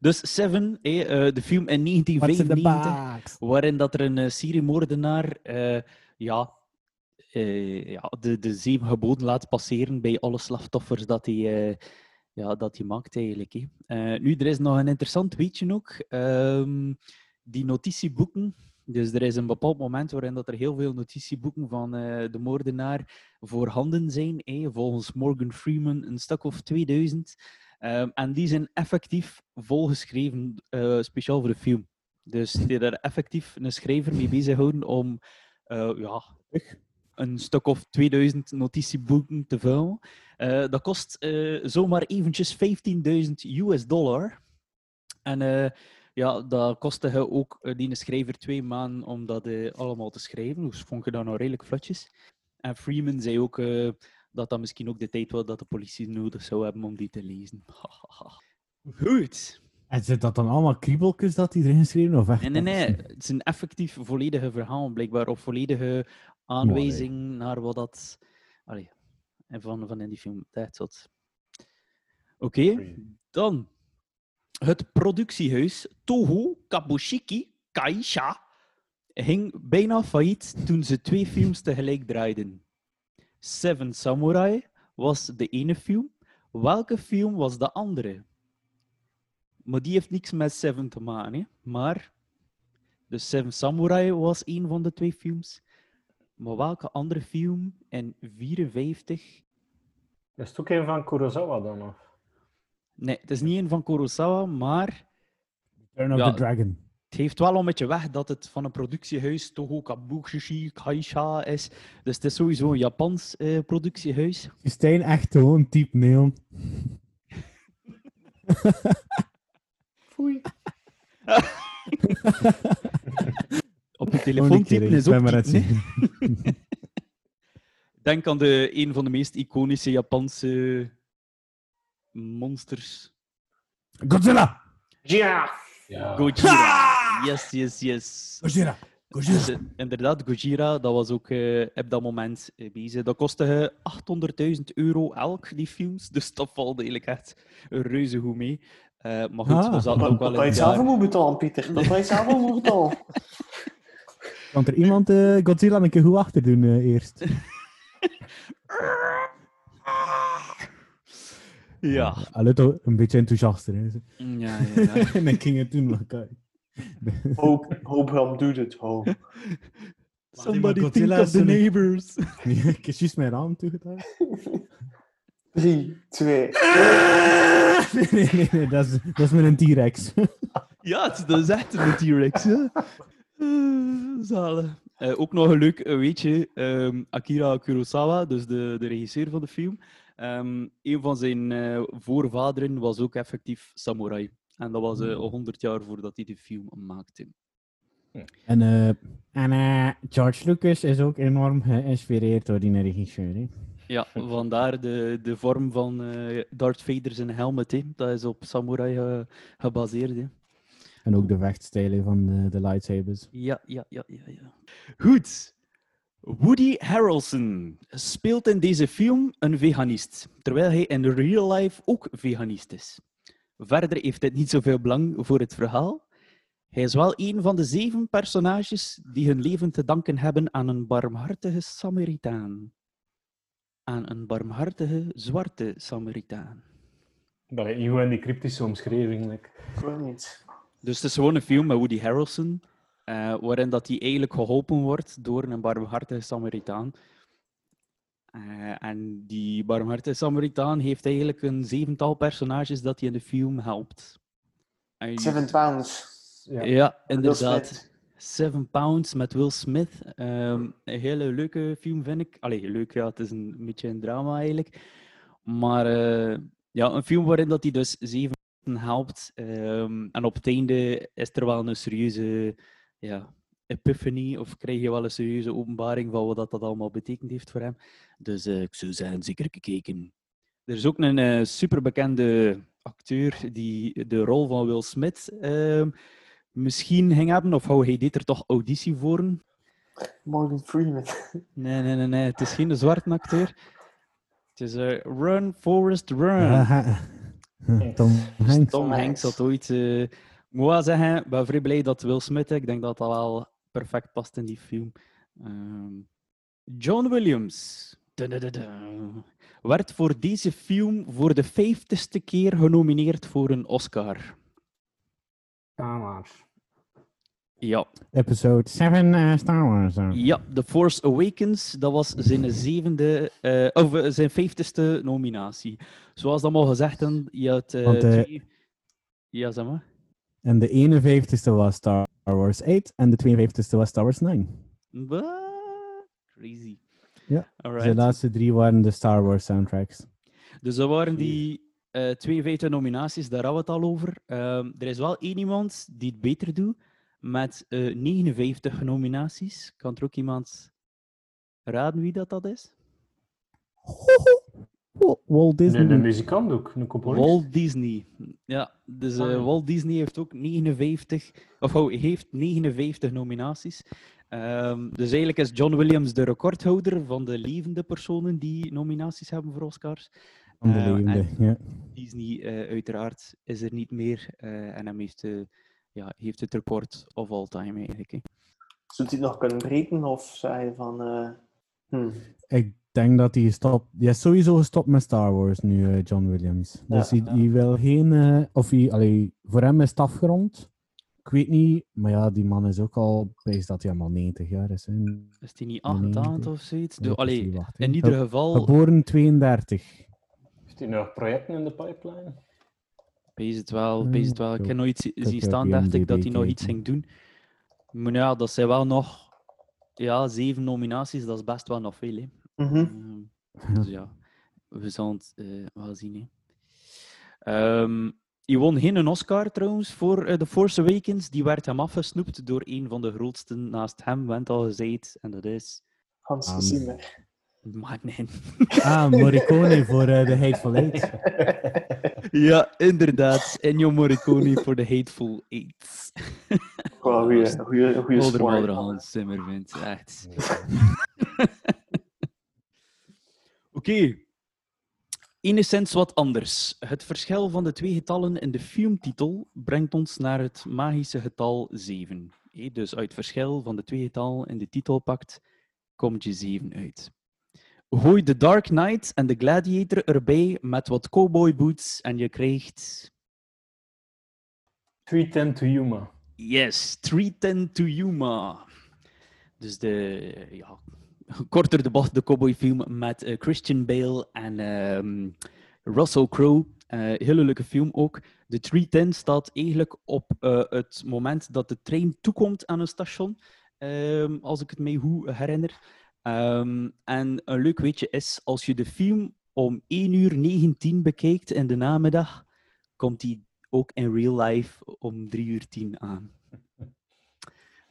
Dus Seven, eh, eh, de film in What's in the 1995, box? waarin dat er een uh, seriemoordenaar eh, ja, eh, ja, de, de zeven geboden laat passeren bij alle slachtoffers dat hij, eh, ja, dat hij maakt eigenlijk. hè. Eh, nu, er is nog een interessant weetje ook. Ehm, die notitieboeken. Dus er is een bepaald moment waarin dat er heel veel notitieboeken van eh, de moordenaar voorhanden zijn. volgens Morgan Freeman een stuk of 2000. Ehm, en die zijn effectief volgeschreven, eh, speciaal voor de film. Dus die daar effectief een schrijver mee bezighouden om ja, een stuk of 2000 notitieboeken te vullen. Eh, dat kost eh, zomaar eventjes 15.000 US dollar. En eh, ja, dat kostte hij ook die schrijver twee maanden om dat allemaal te schrijven. Dus vond je dat nou redelijk vlotjes. En Freeman zei ook dat dat misschien ook de tijd was dat de politie nodig zou hebben om die te lezen. Goed. En zit dat dan allemaal kriebeltjes dat hij erin geschreven of echt? Nee, nee, nee. Het is een effectief volledige verhaal, blijkbaar. Of volledige aanwijzing naar wat dat... Allee, en van, van in die film. Dat zat. Oké, dan. Het productiehuis Toho Kabushiki Kaisha ging bijna failliet toen ze twee films tegelijk draaiden. Seven Samurai was de ene film. Welke film was de andere? Maar die heeft niks met Seven te maken. Hè? Maar, de Seven Samurai was een van de twee films. Maar welke andere film in 54? Is het ook een van Kurosawa dan? Of? Nee, het is niet een van Kurosawa, maar Turn of Ja. the Dragon. het heeft wel een beetje weg dat het van een productiehuis Toho Kabushi Kaisha is. Dus het is sowieso een Japans eh, productiehuis. Je Stijn echt gewoon type neon. Op je telefoon die typen keer, is ook maar typen. Denk aan de, een van de meest iconische Japanse monsters. Godzilla! Ja! Ja. Gojira. Yes, yes, yes. Godzilla! Dus, eh, inderdaad, Gojira, dat was ook eh, op dat moment eh, bezig. Dat kostte eh, 800.000 euro elk, die films. Dus dat valt eigenlijk echt reuze goed mee. Eh, maar goed, Ah. we zaten Dat ook wel dat in je het zelf moet betalen, Pieter. Dat je zelf moet betalen. Kan er iemand eh, Godzilla een keer goed achter doen eh, eerst? Ja. Allee, toch een beetje enthousiaster. Hè. Ja, ja, ja. en dan ging het doen, maar kijk. Hoop, hoop hem doet het. Hoop. Somebody think Godzilla of the neighbors. ik heb juist mijn raam toegedaan. Drie, twee. nee, nee, nee, nee, dat is, dat is met een T-Rex. Ja, het, dat is echt een T-Rex. Hè. Eh, ook nog een leuk eh, weetje. ehm, Akira Kurosawa, dus de, de regisseur van de film. ehm, een van zijn eh, voorvaderen was ook effectief samurai. En dat was eh, al 100 jaar voordat hij de film maakte. En, eh, en eh, George Lucas is ook enorm geïnspireerd door die regisseur. Hè. Ja, vandaar de, de vorm van eh Darth Vader zijn helmet. hè. Dat is op samurai ge- gebaseerd. hè. En ook de vechtstijlen van de, de lightsabers. Ja, ja, ja, ja, ja. Goed. Woody Harrelson speelt in deze film een veganist, terwijl hij in real life ook veganist is. Verder heeft dit niet zoveel belang voor het verhaal. Hij is wel een van de zeven personages die hun leven te danken hebben aan een barmhartige Samaritaan. Aan een barmhartige zwarte Samaritaan. Dat lijkt niet goed in die cryptische omschrijving. Ik weet niet. Dus het is gewoon een film met Woody Harrelson, eh, waarin dat hij eigenlijk geholpen wordt door een barmhartige Samaritaan. Eh, en die barmhartige Samaritaan heeft eigenlijk een zevental personages dat hij in de film helpt. En Seven Pounds. Ja. Ja, inderdaad. Seven Pounds met Will Smith. Ehm, een hele leuke film, vind ik. Allee, leuk, ja, het is een beetje een drama eigenlijk. Maar eh, ja, een film waarin dat hij dus zeven helpt. ehm, en op het einde is er wel een serieuze ja, epiphany, of krijg je wel een serieuze openbaring van wat dat, dat allemaal betekend heeft voor hem. Dus eh, ik zou zeggen, zeker gekeken. Er is ook een eh, superbekende acteur die de rol van Will Smith ehm, misschien ging hebben, of hoe hij deed er toch auditie voor. Morgan Freeman. Nee, nee, nee, nee, het is geen zwarte acteur. Het is eh, Run, Forrest, Run. Ja, Tom Hanks. Tom Hanks had ooit... ik moet wel zeggen, ik ben vrij blij dat Will Smith, ik denk dat dat wel perfect past in die film. Ehm, John Williams werd voor deze film voor de vijftigste keer genomineerd voor een Oscar. Ja, maar. Ja, Episode 7 eh, Star Wars. ja, The Force Awakens, dat was zijn zevende, eh, of eh, zijn vijftigste nominatie. Zoals dat al gezegd, hebben, je had Want, twee... Ja, zeg maar. En de 51ste was Star Wars 8 en de 52ste was Star Wars 9. What? Crazy. Ja, Dus Alright. de laatste drie waren de Star Wars soundtracks. Dus dat waren die eh 52 nominaties, daar hadden we het al over. Ehm, er is wel één iemand die het beter doet, met eh 59 nominaties. Kan er ook iemand raden wie dat, dat is? Walt Disney. de muzikant ook, een componist. Walt Disney. Ja, dus eh, Ah. Walt Disney heeft ook 59, of oh, heeft 59 nominaties. Ehm, dus eigenlijk is John Williams de recordhouder van de levende personen die nominaties hebben voor Oscars. Van de Eh, en- levende, ja. Disney eh, uiteraard is er niet meer eh, en hij heeft, eh, ja, heeft het record of all time eigenlijk. hè. Zult hij het nog kunnen breken? Of zei je van... eh, hm, Ik denk dat hij stopt. Die is sowieso gestopt met Star Wars nu, eh, John Williams. Dus Ja. hij, hij wil geen. eh, of hij, allee, voor hem is het afgerond. Ik weet niet, maar ja, die man is ook al. Wees dat hij allemaal 90 jaar is. Hè. Is die niet Nee, 88 nee. of zoiets? Ja, is allee, in ieder Ge- geval, Geboren 32. Heeft hij nog projecten in de pipeline? Wees het wel. Hmm, Wees het wel. Ik ik heb nooit zi- zien staan, dacht ik, dat hij nog iets ging doen. Maar ja, dat zijn wel nog ja, zeven nominaties, dat is best wel nog veel. Hè. mhm. Ehm, Dus ja, we zullen het eh, wel zien. Hè. Ehm, hij won geen Oscar trouwens voor eh, The Force Awakens. Die werd hem afgesnoept door een van de grootsten naast hem, went al gezegd. En dat is Hans Aan. Martin. Ah, Morricone voor eh, The Hateful Eight. ja, inderdaad. Ennio Morricone voor The Hateful Eight. Wel een goede, goede, goede Older score. Hans Zimmer vindt. Echt. Oké. Enigszins wat anders. Het verschil van de twee getallen in de filmtitel brengt ons naar het magische getal 7. Hé, Dus uit het verschil van de twee getallen in de titel pakt, komt je 7 uit. Gooi The Dark Knight en The Gladiator erbij met wat cowboy boots en je krijgt... 310 to Yuma. Yes, 310 to Yuma. Dus de, ja, korter de bocht, de cowboyfilm met eh, Christian Bale en ehm, Russell Crowe. Eh, hele leuke film ook. De 310 staat eigenlijk op eh, het moment dat de trein toekomt aan een station, ehm, als ik het mij goed herinner. Ehm, en een leuk weetje is, als je de film om 1 uur 19 bekijkt in de namiddag, komt die ook in real life om 3 uur 10 aan.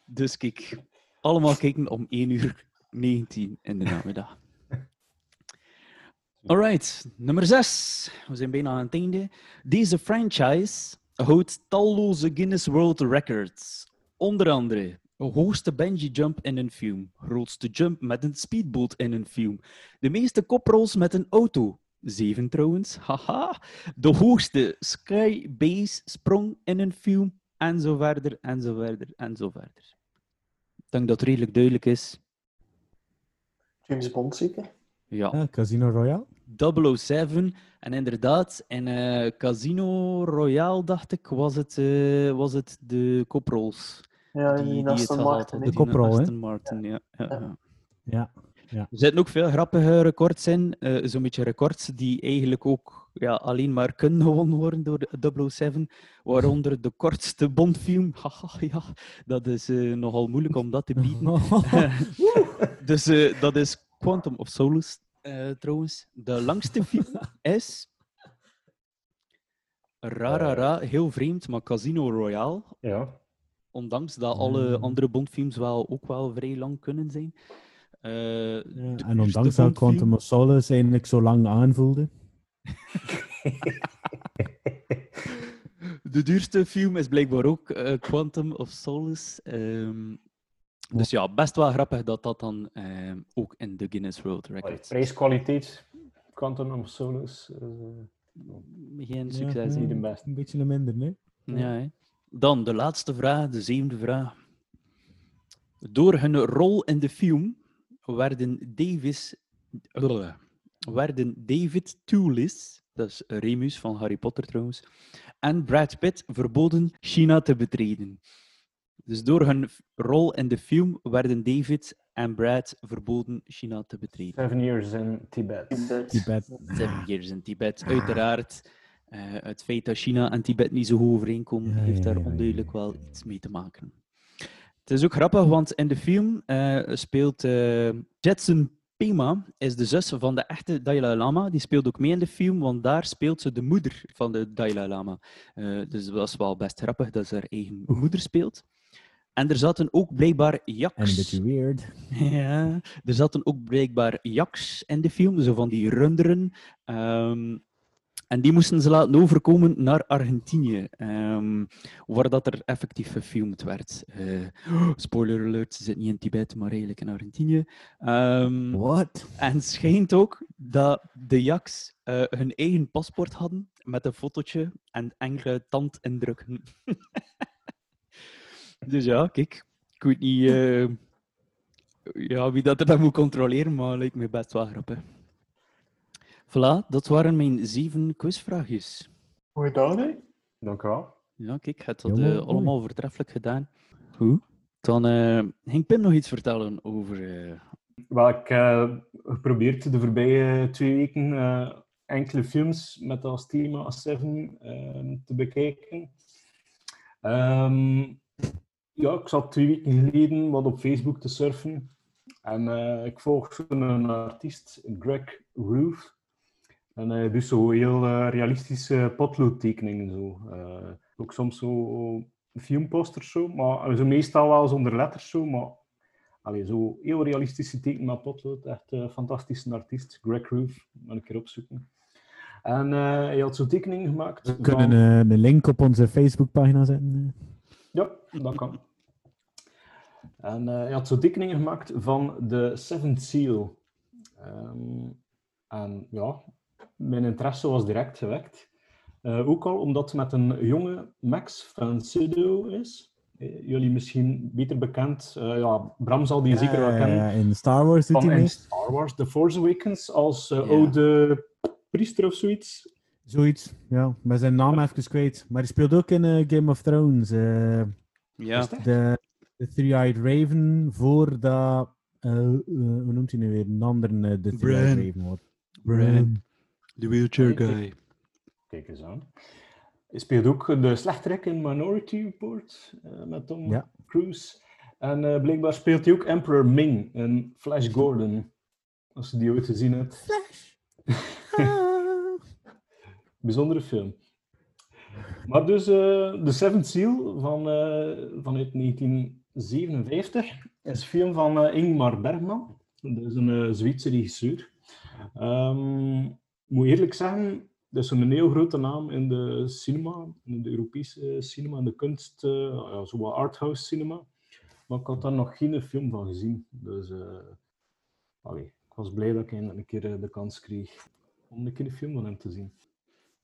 Dus kijk, allemaal kijken om 1 uur 19 in de namiddag. Alright, nummer 6. We zijn bijna aan het einde. Deze franchise houdt talloze Guinness World Records. Onder andere hoogste bungee jump in een film, grootste jump met een speedboot in een film, de meeste koprolls met een auto, zeven trouwens, haha, de hoogste skybase sprong in een film, en zo verder, en zo verder, en zo verder. Ik denk dat het redelijk duidelijk is. James Bond zeker? Ja, Ah, Casino Royale? 007. En inderdaad, in eh, Casino Royale, dacht ik, was het, eh, was het de koprols. Ja, die, die Aston Martin. De koprol, hè? Aston Martin, ja. ja, ja. Ja. Er zitten ook veel grappige records in. eh, Zo'n beetje records die eigenlijk ook ja, alleen maar kunnen gewonnen worden door de 007. Waaronder de kortste Bondfilm. Haha, ja, dat is eh, nogal moeilijk om dat te bieden. dus eh, dat is Quantum of Solace eh, trouwens. De langste film is. Rarara, heel vreemd, maar Casino Royale. Ja. Ondanks dat alle andere Bondfilms wel, ook wel vrij lang kunnen zijn. Eh, Ja, en ondanks dat Quantum of Solace eigenlijk zo lang aanvoelde. De duurste film is blijkbaar ook eh, Quantum of Solace. Ehm, dus ja, best wel grappig dat dat dan ehm, ook in de Guinness World Records Prijskwaliteit, Quantum of Solace. eh, geen succes. ja, niet de beste. Een beetje minder, nee? Ja, hè. Dan de laatste vraag, de zevende vraag. Door hun rol in de film werden, Davis, uh, werden David Toulis, dat is Remus van Harry Potter trouwens, en Brad Pitt verboden China te betreden. Dus door hun rol in de film werden David en Brad verboden China te betreden. Seven Years in Tibet. Tibet. Tibet. Seven years in Tibet. Uiteraard, eh, het feit dat China en Tibet niet zo goed overeenkomen, Ja, heeft daar ja, onduidelijk ja. wel iets mee te maken. Het is ook grappig, want in de film eh, speelt eh, Jetson Pema, is de zus van de echte Dalai Lama. Die speelt ook mee in de film, want daar speelt ze de moeder van de Dalai Lama. Dus dat is wel best grappig dat ze haar eigen moeder speelt. En er zaten ook blijkbaar jaks. En een beetje weird. Ja, er zaten ook blijkbaar jaks in de film, zo van die runderen. Ehm, en die moesten ze laten overkomen naar Argentinië, ehm, waar dat er effectief gefilmd werd. Eh, spoiler alert, ze zitten niet in Tibet, maar eigenlijk in Argentinië. Ehm, What? en het schijnt ook dat de jaks eh, hun eigen paspoort hadden met een fotootje en enkele tandindrukken. dus ja, kijk, ik weet niet eh, ja, wie dat er dan moet controleren, maar lijkt me best wel grappig. Voilà, dat waren mijn zeven quizvraagjes. Hoe gedaan, hè? Dank u wel. Ja, kijk, je hebt dat eh, allemaal voortreffelijk gedaan. Goed. Dan eh, ging Pim nog iets vertellen over... eh, Wel, ik heb geprobeerd de voorbije twee weken eh, enkele films met als thema Seven eh, te bekijken. Ehm, ja, ik zat twee weken geleden wat op Facebook te surfen. En eh, ik volg een artiest, Greg Roof. En hij doet zo heel eh, realistische potloodtekeningen. Zo. Eh, ook soms zo filmposters, zo, maar zo meestal wel zonder letters. Zo, maar Allee, zo heel realistische teken met potlood. Echt een fantastische artiest. Greg Roof, moet een keer opzoeken. En eh, hij had zo'n tekening gemaakt. We kunnen eh, een link op onze Facebookpagina zetten. eh. Ja, dat kan. En eh, hij had zo'n tekeningen gemaakt van de Seventh Seal. Ehm, en ja, mijn interesse was direct gewekt. Eh, ook al omdat het met een jonge Max van Sydow is. Eh, jullie misschien beter bekend. Eh, ja, Bram zal die zeker wel kennen. ja, in Star Wars doet van hij in mee. Star Wars, The Force Awakens, als Ja. oude priester of zoiets. Zoiets, ja. Maar zijn naam even kwijt. Maar hij speelt ook in Game of Thrones. ja, dat? de de Three-Eyed Raven voordat... eh, eh, hoe noemt hij nu weer? Een andere eh, de Three-Eyed. Raven wordt. Bran. De wheelchair guy. Kijk eens aan. Hij speelt ook de slechterik in Minority Report eh, met Tom Ja. Cruise. En eh, blijkbaar speelt hij ook Emperor Ming in Flash Gordon. Als je die ooit gezien hebt. Bijzondere film. Maar dus eh The Seventh Seal van, eh, vanuit 1957 is een film van Ingmar Bergman. Dat is een eh, Zweedse regisseur. Ehm, moet eerlijk zeggen, dat is een heel grote naam in de cinema, in de Europese cinema, in de kunst, eh ja, zo arthouse cinema. Maar ik had daar nog geen film van gezien. Dus eh, allee, ik was blij dat ik een keer eh, de kans kreeg om een keer een film van hem te zien.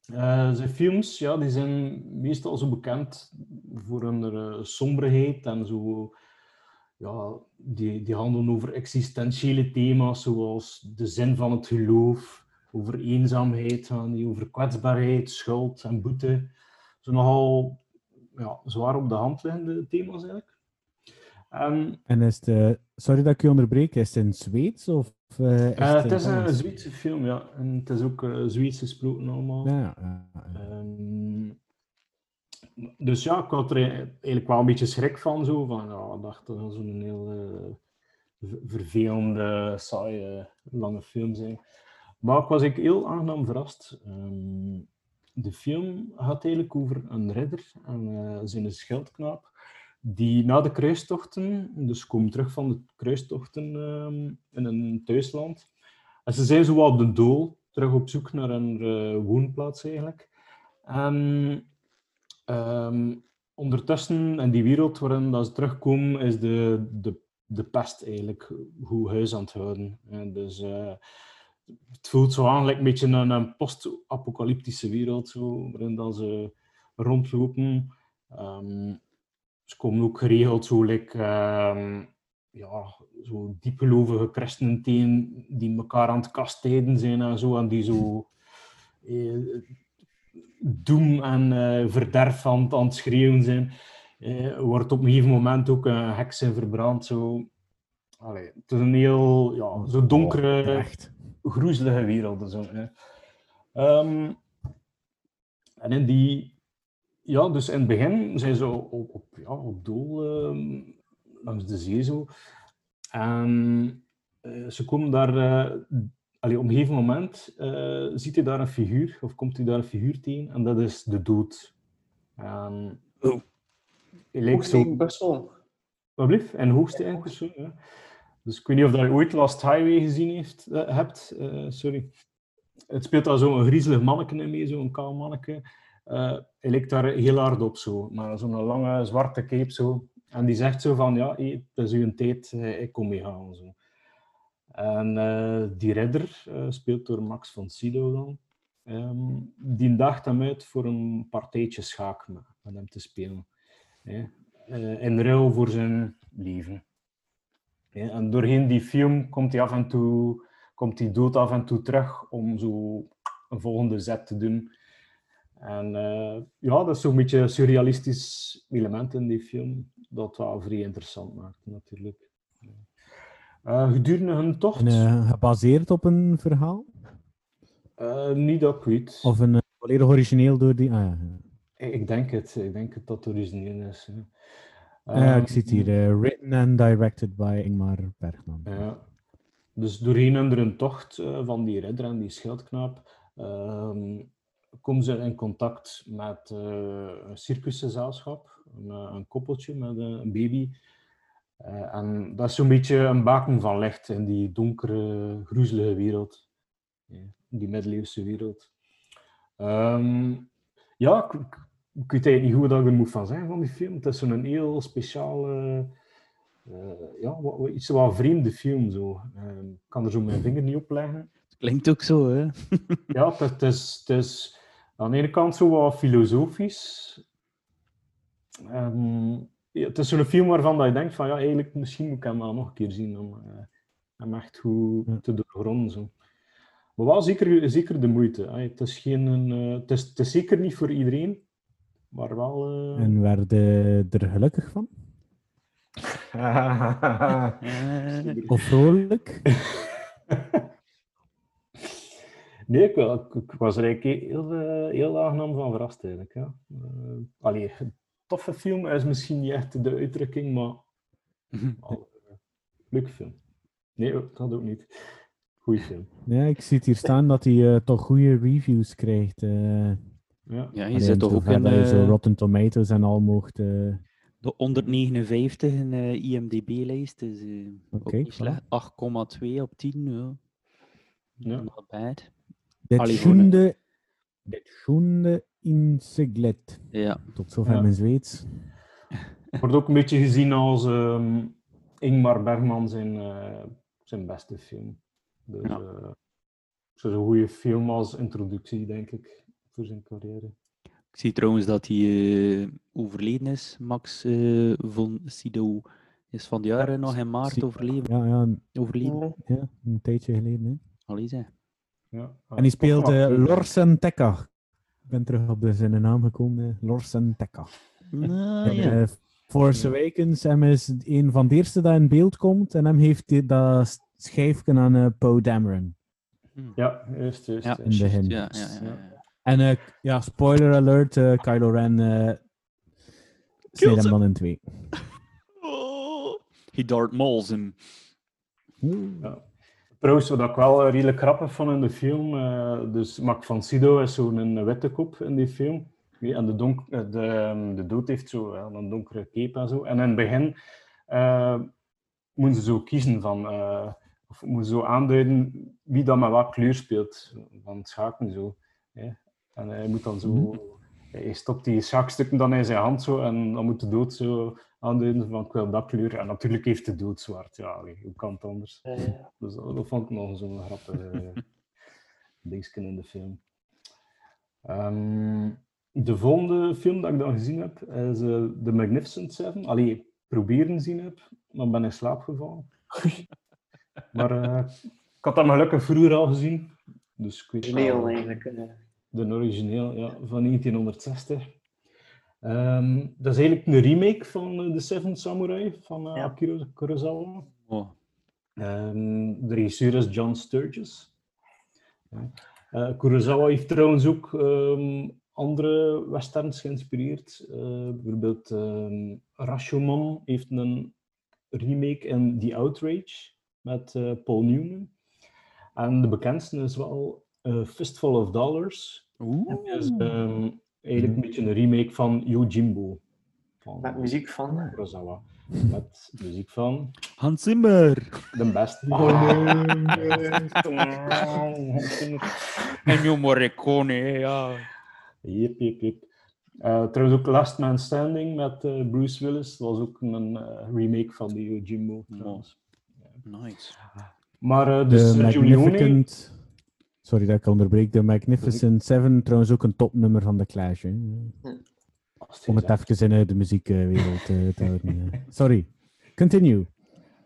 Eh, zijn films ja, die zijn meestal zo bekend voor hun somberheid en zo. Ja, die, die handelen over existentiële thema's zoals de zin van het geloof, over eenzaamheid, gaan die over kwetsbaarheid, schuld en boete. Zo nogal ja, zwaar op de hand liggende thema's eigenlijk. Ehm, En is eh, sorry dat ik je onderbreek, is het in Zweeds of eh, is eh, het is een? Zweedse film, ja. En het is ook eh Zweeds gesproken allemaal. Ja. Ehm, dus ja, ik had er eigenlijk wel een beetje schrik van. Zo, van ja, ik dacht dat het zo'n heel ver- vervelende, saaie, lange film zijn. Maar was ik heel aangenaam verrast. Ehm, de film gaat eigenlijk over een ridder en eh, zijn schildknaap. Die na de kruistochten, dus komen terug van de kruistochten ehm, in een thuisland. En ze zijn zo op de dool, terug op zoek naar een eh, woonplaats eigenlijk. En ehm, ondertussen, in die wereld waarin dat ze terugkomen, is de, de, de pest eigenlijk goed huis aan het houden. En dus eh, het voelt zo aan, like een beetje een, een post-apocalyptische wereld, zo, waarin dat ze rondlopen. Ehm, ze komen ook geregeld zo, like, ehm, ja, zo diepgelovige christenen tegen die elkaar aan het kastijden zijn en zo, en die zo eh, doem en eh, verderf aan, het- aan het schreeuwen zijn. Eh, wordt op een gegeven moment ook een heks in verbrand. Zo. Allee, het is een heel ja, zo donkere, Oh, echt. Groezelige wereld. Zo, hè. Ehm, en in die... Ja, dus in het begin zijn ze op, op, ja, op doel ehm, langs de zee zo. En eh, ze komen daar... eh allee, op een gegeven moment eh, ziet hij daar een figuur, of komt hij daar een figuur tegen, en dat is de dood. En, Oh. Hij lijkt zo... Brussel. Wat blieft? En hoogste eigenlijk persoon, ja. Dus ik weet niet of je ooit Last Highway gezien heeft, eh, hebt. eh, sorry. Het speelt daar zo'n griezelig manneke in mee, zo'n kaal manneke. Eh, hij lijkt daar heel hard op, zo. Maar zo'n lange zwarte cape, zo. En die zegt zo van, ja, hey, het is uw tijd, ik kom mee gaan, zo. En die ridder, eh, speelt door Max von Sydow dan, ehm, die daagt hem uit voor een partijtje schaak met, hem te spelen. in ruil voor zijn leven. Ja, en doorheen die film komt hij af en toe, komt hij dood af en toe terug om zo een volgende zet te doen. En eh, ja, dat is zo'n beetje een surrealistisch element in die film, dat wel vrij interessant maakt natuurlijk. Eh, gedurende hun tocht, En, eh, gebaseerd op een verhaal? niet dat ik weet. Of een volledig origineel door die... Ah, ja. Ik ik denk het, ik denk het dat het origineel is. hè. Ja, ik Ehm, zie het hier. eh, written and directed by Ingmar Bergman. Ja. Dus doorheen hun tocht eh, van die ridder en die schildknaap ehm, komen ze in contact met eh, een circusgezelschap, een, eh, een koppeltje met een, een baby. Eh, en dat is zo'n beetje een baken van licht in die donkere, groezelige wereld. Ja, die middeleeuwse wereld. Ehm, ja, ik, ik- weet eigenlijk niet hoe dat ik er moet van zeggen van die film. Het is zo'n heel speciale... eh, ja, wat, wat- iets wat vreemde film. Zo. Ehm, ik kan er zo mijn vinger niet op leggen. Klinkt ook zo, hè? Ja, het, het is, het is aan de ene kant zo wat filosofisch. Ehm, ja, het is zo'n film waarvan dat je denkt van ja, eigenlijk misschien moet ik hem wel nog een keer zien om eh, hem echt goed te doorgronden. Zo. Maar wel zeker, zeker de moeite. hè. Het, is geen, een, eh, het, is, het is zeker niet voor iedereen, maar wel... eh, En werden er gelukkig van? Eh, Of vrolijk? Nee, ik, wel- ik, ik was er eigenlijk heel, eh, heel aangenaam van verrast eigenlijk. Ja. Eh, allee, een toffe film is misschien niet echt de uitdrukking, maar eh, leuke film. Nee, dat ook niet. Goeie film. Ja, ik zie het hier staan dat hij eh, toch goede reviews krijgt. Ja. ja, je zit toch ook in dat je zo eh, Rotten Tomatoes en al mocht... eh, de 159 in de IMDb-lijst. Niet voilà. slecht. 8,2 op 10. Ja. Ja. Not bad. Dit schoende in Siglet. Ja. Tot zover Ja. mijn Zweeds. Wordt ook een beetje gezien als ehm, Ingmar Bergman zijn, eh, zijn beste film. Dus, Ja. eh, het is een goede film als introductie, denk ik, voor zijn carrière. Ik zie trouwens dat hij eh, overleden is. Max eh, von Sydow is van de jaren nog in maart overleden. Ja, ja, een- overleden. ja, een tijdje geleden. Hè. Allee, zeg. Ja. En die speelt eh, cool. Lorsen Tekka. Ik ben terug op de, zijn naam gekomen. eh, Lorsen Tekka. Nou, ja. Eh, Force Awakens, hem is een van de eerste dat in beeld komt. En hem heeft die, dat schijfje aan eh, Poe Dameron. Ja, juist, juist. Ja. In het begin. Ja, ja, ja. En eh, ja, spoiler alert, eh, Kylo Ren eh snijdt hem dan in twee. Oh, he Mauls hem. Ja. Trouwens, wat ik wel eh, redelijk grappig vond in de film, dus Mac van Sydow is zo'n witte kop in die film. Ja, En de, donk, de, ehm, de dood heeft zo ja, een donkere cape en zo. En in het begin eh, moeten ze zo kiezen van, eh, of moeten ze zo aanduiden wie dan met wat kleur speelt. Van het schaken zo. hè. En hij moet dan zo, hij stopt die schaakstukken dan in zijn hand zo, en dan moet de dood zo aanduiden van ik wil dat kleur. En natuurlijk heeft de dood zwart. Ja, allee, hoe kan het anders? Dus dat, vond ik nog zo'n grappig uh, dingetje in de film. Ehm, de volgende film dat ik dan gezien heb is eh, The Magnificent Seven. Allee, proberen zien heb, maar ben in slaap gevallen. maar eh, ik had dat gelukkig vroeger al gezien. Dus ik weet eigenlijk. De origineel, ja, van 1960. Ehm, dat is eigenlijk een remake van eh, The Seven Samurai van eh, Ja. Akira Kurosawa. Oh. Ehm, de regisseur is John Sturges. Ja. Eh, Kurosawa heeft trouwens ook ehm, andere westerns geïnspireerd. Eh, bijvoorbeeld ehm, Rashomon heeft een remake in The Outrage met eh, Paul Newman. En de bekendste is wel eh, Fistful of Dollars. Oeh. Dat is ehm, eigenlijk een beetje een remake van Yojimbo. Van Met muziek van. Kurosawa. Met muziek van Hans Zimmer. de beste. Ennio Morricone, ja. Jep, jep, jep. Eh, trouwens ook Last Man Standing met eh, Bruce Willis. Dat was ook een eh, remake van die Yojimbo. trouwens. Nice. Maar De dus Sergio Leone... Sorry dat ik onderbreek. De Magnificent Seven, trouwens ook een topnummer van The Clash. Hè. Om het even in eh, de muziekwereld eh, te houden. eh. Sorry. Continue.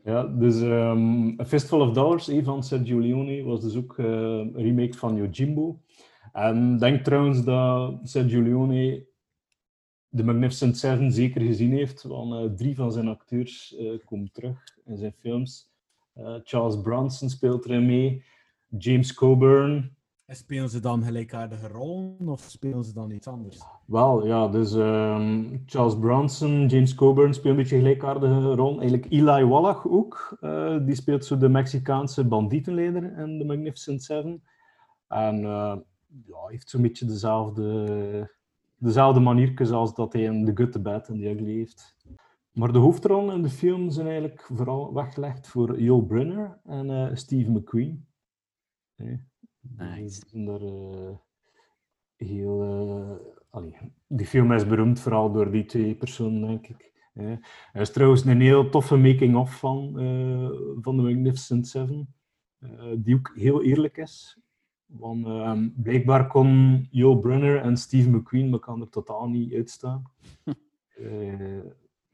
Ja, dus ehm, A Fistful of Dollars eh, van Sergio Leone was dus ook eh, een remake van Yojimbo. En ik denk trouwens dat Sergio Leone de Magnificent Seven zeker gezien heeft, want eh, drie van zijn acteurs eh, komen terug in zijn films. Eh, Charles Bronson speelt erin mee, James Coburn. En spelen ze dan gelijkaardige rollen of spelen ze dan iets anders? Wel, ja, dus ehm, Charles Bronson, James Coburn spelen een beetje gelijkaardige rol. Eigenlijk Eli Wallach ook. eh, die speelt zo de Mexicaanse bandietenleider in The Magnificent Seven. En eh, ja, heeft zo'n beetje dezelfde, dezelfde maniertjes als dat hij in The Good, The Bad and The Ugly heeft. Maar de hoofdrollen in de film zijn eigenlijk vooral weggelegd voor Yul Brynner en eh, Steve McQueen. Nee. Nice. Die zijn daar eh, heel... eh, allee, die film is beroemd vooral door die twee personen, denk ik. hè. Er is trouwens een heel toffe making-of van, eh, van The Magnificent Seven, eh, die ook heel eerlijk is. Want ehm, blijkbaar kon Joe Brunner en Steve McQueen elkaar er totaal niet uitstaan. Eh,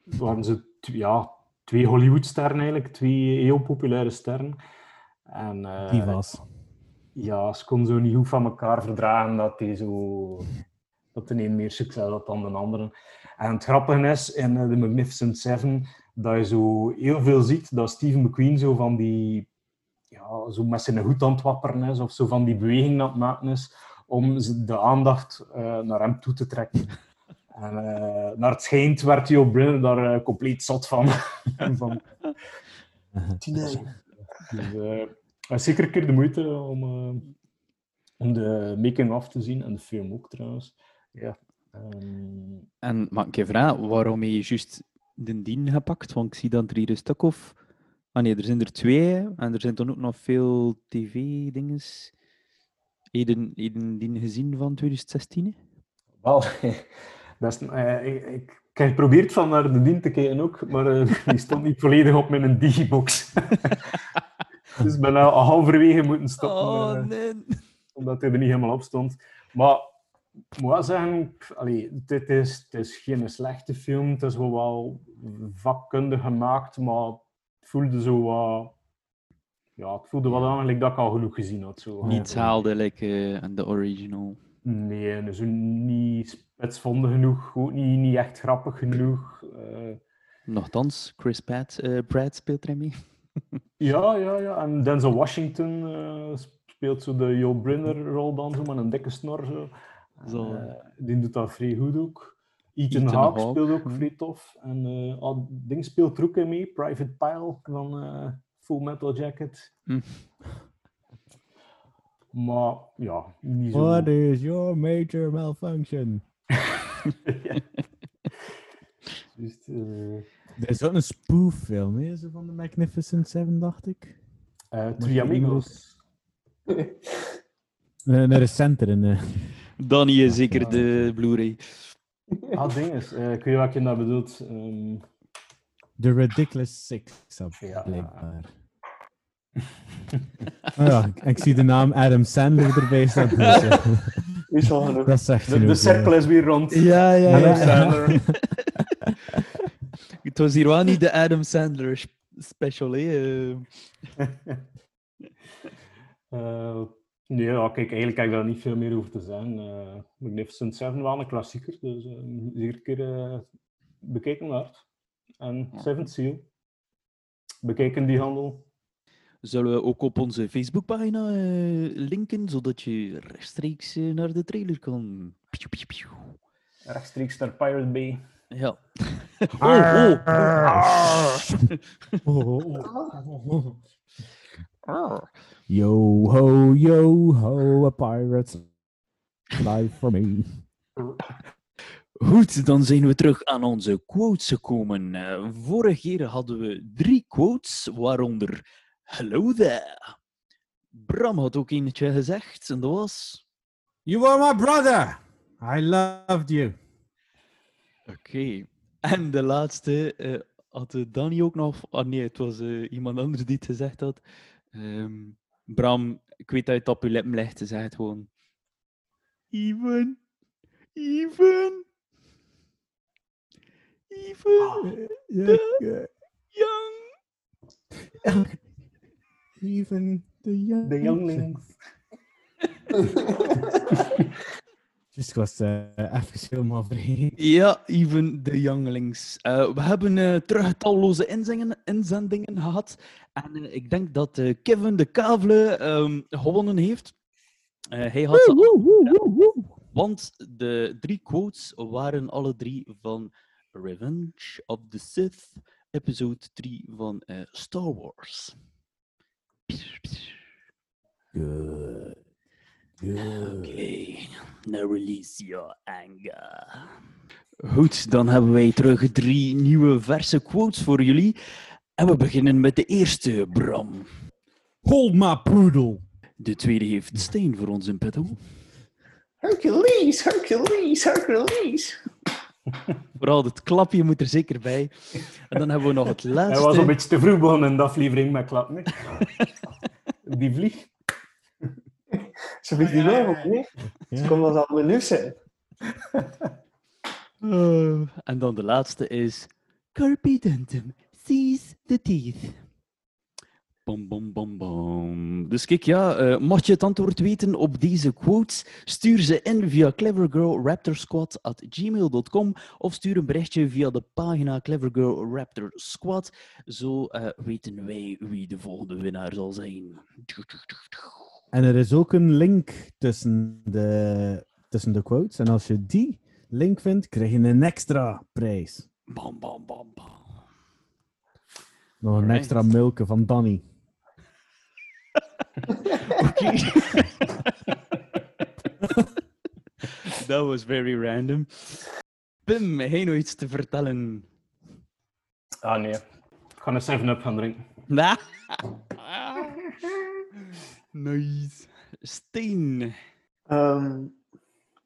het waren ze t- ja, twee Hollywoodsterren eigenlijk, twee heel populaire sterren. En, eh, Die was. Ja, ze kon zo niet goed van elkaar verdragen dat die zo dat de een meer succes had dan de andere. En het grappige is in eh, The Magnificent Seven dat je zo heel veel ziet dat Steve McQueen zo van die ja, zo met zijn hoed aan het wapperen is of zo van die beweging aan het maken is om de aandacht eh, naar hem toe te trekken. En eh, naar het schijnt werd Joe Brenner daar eh, compleet zat van. van dus, het is zeker een keer de moeite om, eh, om de making-of te zien en de film ook trouwens. Ja. ehm, En mag ik je vragen, waarom heb je juist de dien gepakt? Want ik zie dat er hier een stuk of... Ah nee, er zijn er twee en er zijn dan ook nog veel tv-dinges. Heb je dien gezien van 2016? wel, dat is, eh, ik, ik, ik heb geprobeerd van naar de dien te kijken ook, maar eh, die stond niet volledig op mijn digibox. dus ik ben al halverwege moeten stoppen. eh, nee. omdat hij er niet helemaal op stond. Maar ik moet wel zeggen, allee, het, is, het is geen slechte film. Het is wel, wel vakkundig gemaakt, maar het voelde zo wat ja, het voelde wel aan dat ik al genoeg gezien had. Zo. Niet haalde like, uh, aan de original. Nee, dus niet spetsvonden genoeg, ook niet, niet echt grappig genoeg. Uh... Nochtans, Chris Pratt, uh, Pratt speelt er mee. Ja, ja, ja. En Denzel Washington speelt zo de Joe Brinner-rol dan, zo met een dikke snor. Zo. zo. die doet dat vrij goed ook. Ethan, Ethan Hawke speelt ook vrij tof. En uh, oh, ding speelt er ook in mee, Private Pile van uh, Full Metal Jacket. Hm. Maar ja, niet zo... What is your major malfunction? Just, uh... Er is ook een spoof-film, hè, van de Magnificent Seven, dacht ik. Uh, Three Amigos. een recenter. Een, Danny is zeker de Blu-ray. Ah, ding is, uh, ik weet wat je daar bedoelt. Um... The Ridiculous Six, ja. blijkbaar. oh ja, ik, zie de naam Adam Sandler erbij staan. Dus, ja. Is genoeg. Dat zegt de, de cirkel is weer rond. Ja, ja, Adam ja. Sandler. Het was hier wel niet de Adam Sandler special, hè? Uh, nee, ja, kijk, eigenlijk heb ik daar niet veel meer over te zeggen. Uh, Magnificent Seven wel een klassieker, dus uh, zeker een keer uh, bekeken waard. En ja. Seventh Seal. Bekeken die handel. Zullen we ook op onze Facebookpagina uh, linken, zodat je rechtstreeks uh, naar de trailer kan? Rechtstreeks naar Pirate Bay. Ja. oh, oh, oh. Yo ho, yo ho, a pirate's life for me. Goed, dan zijn we terug aan onze quotes gekomen. Uh, vorige keer hadden we drie quotes, waaronder Hello there. Bram had ook eentje gezegd en dat was... You are my brother. I loved you. Oké. Okay. En de laatste uh, had Danny ook nog... Ah nee, het was uh, iemand anders die het gezegd had. Um, Bram, ik weet dat je het op je lippen legt, dus zeg het gewoon. Even. Even. Even. Oh, the young. Even the young. The younglings. Dus ik was uh, even helemaal vergeten. Ja, even de younglings. Uh, we hebben uh, terug talloze inzendingen, inzendingen gehad. En ik denk dat Kevin de Kavle um, gewonnen heeft. hij had woe, woe, woe, woe, Want de drie quotes waren alle drie van Revenge of the Sith, episode 3 van Star Wars. Good. Oké, okay. now release your anger. Goed, dan hebben wij terug drie nieuwe verse quotes voor jullie. En we beginnen met de eerste, Bram. Hold my poodle. De tweede heeft Steen voor ons in petto. Hercules, Hercules, Hercules. Vooral het klapje moet er zeker bij. En dan hebben we nog het laatste. Hij was een beetje te vroeg begonnen in de aflevering met klappen. Die vlieg. Zo weet die wel ook niet. Het komt als al zijn. Uh, en dan de laatste is Carpe dentum, seize the teeth. Bom, bom, bom, bom. Dus kijk, ja, uh, mocht je het antwoord weten op deze quotes, stuur ze in via clevergirlraptorsquad.gmail.com of stuur een berichtje via de pagina Clever Girl Raptor Squad. Zo uh, weten wij wie de volgende winnaar zal zijn. En er is ook een link tussen de, tussen de quotes. En als je die link vindt, krijg je een extra prijs. Bam, bam, bam, bam. Nog een extra milke van Danny. Oké. Dat was very random. Pim, heb je nog iets te vertellen? Ah, nee. Ik ga een 7-up gaan drinken. Nah. Nice. Steen. Um,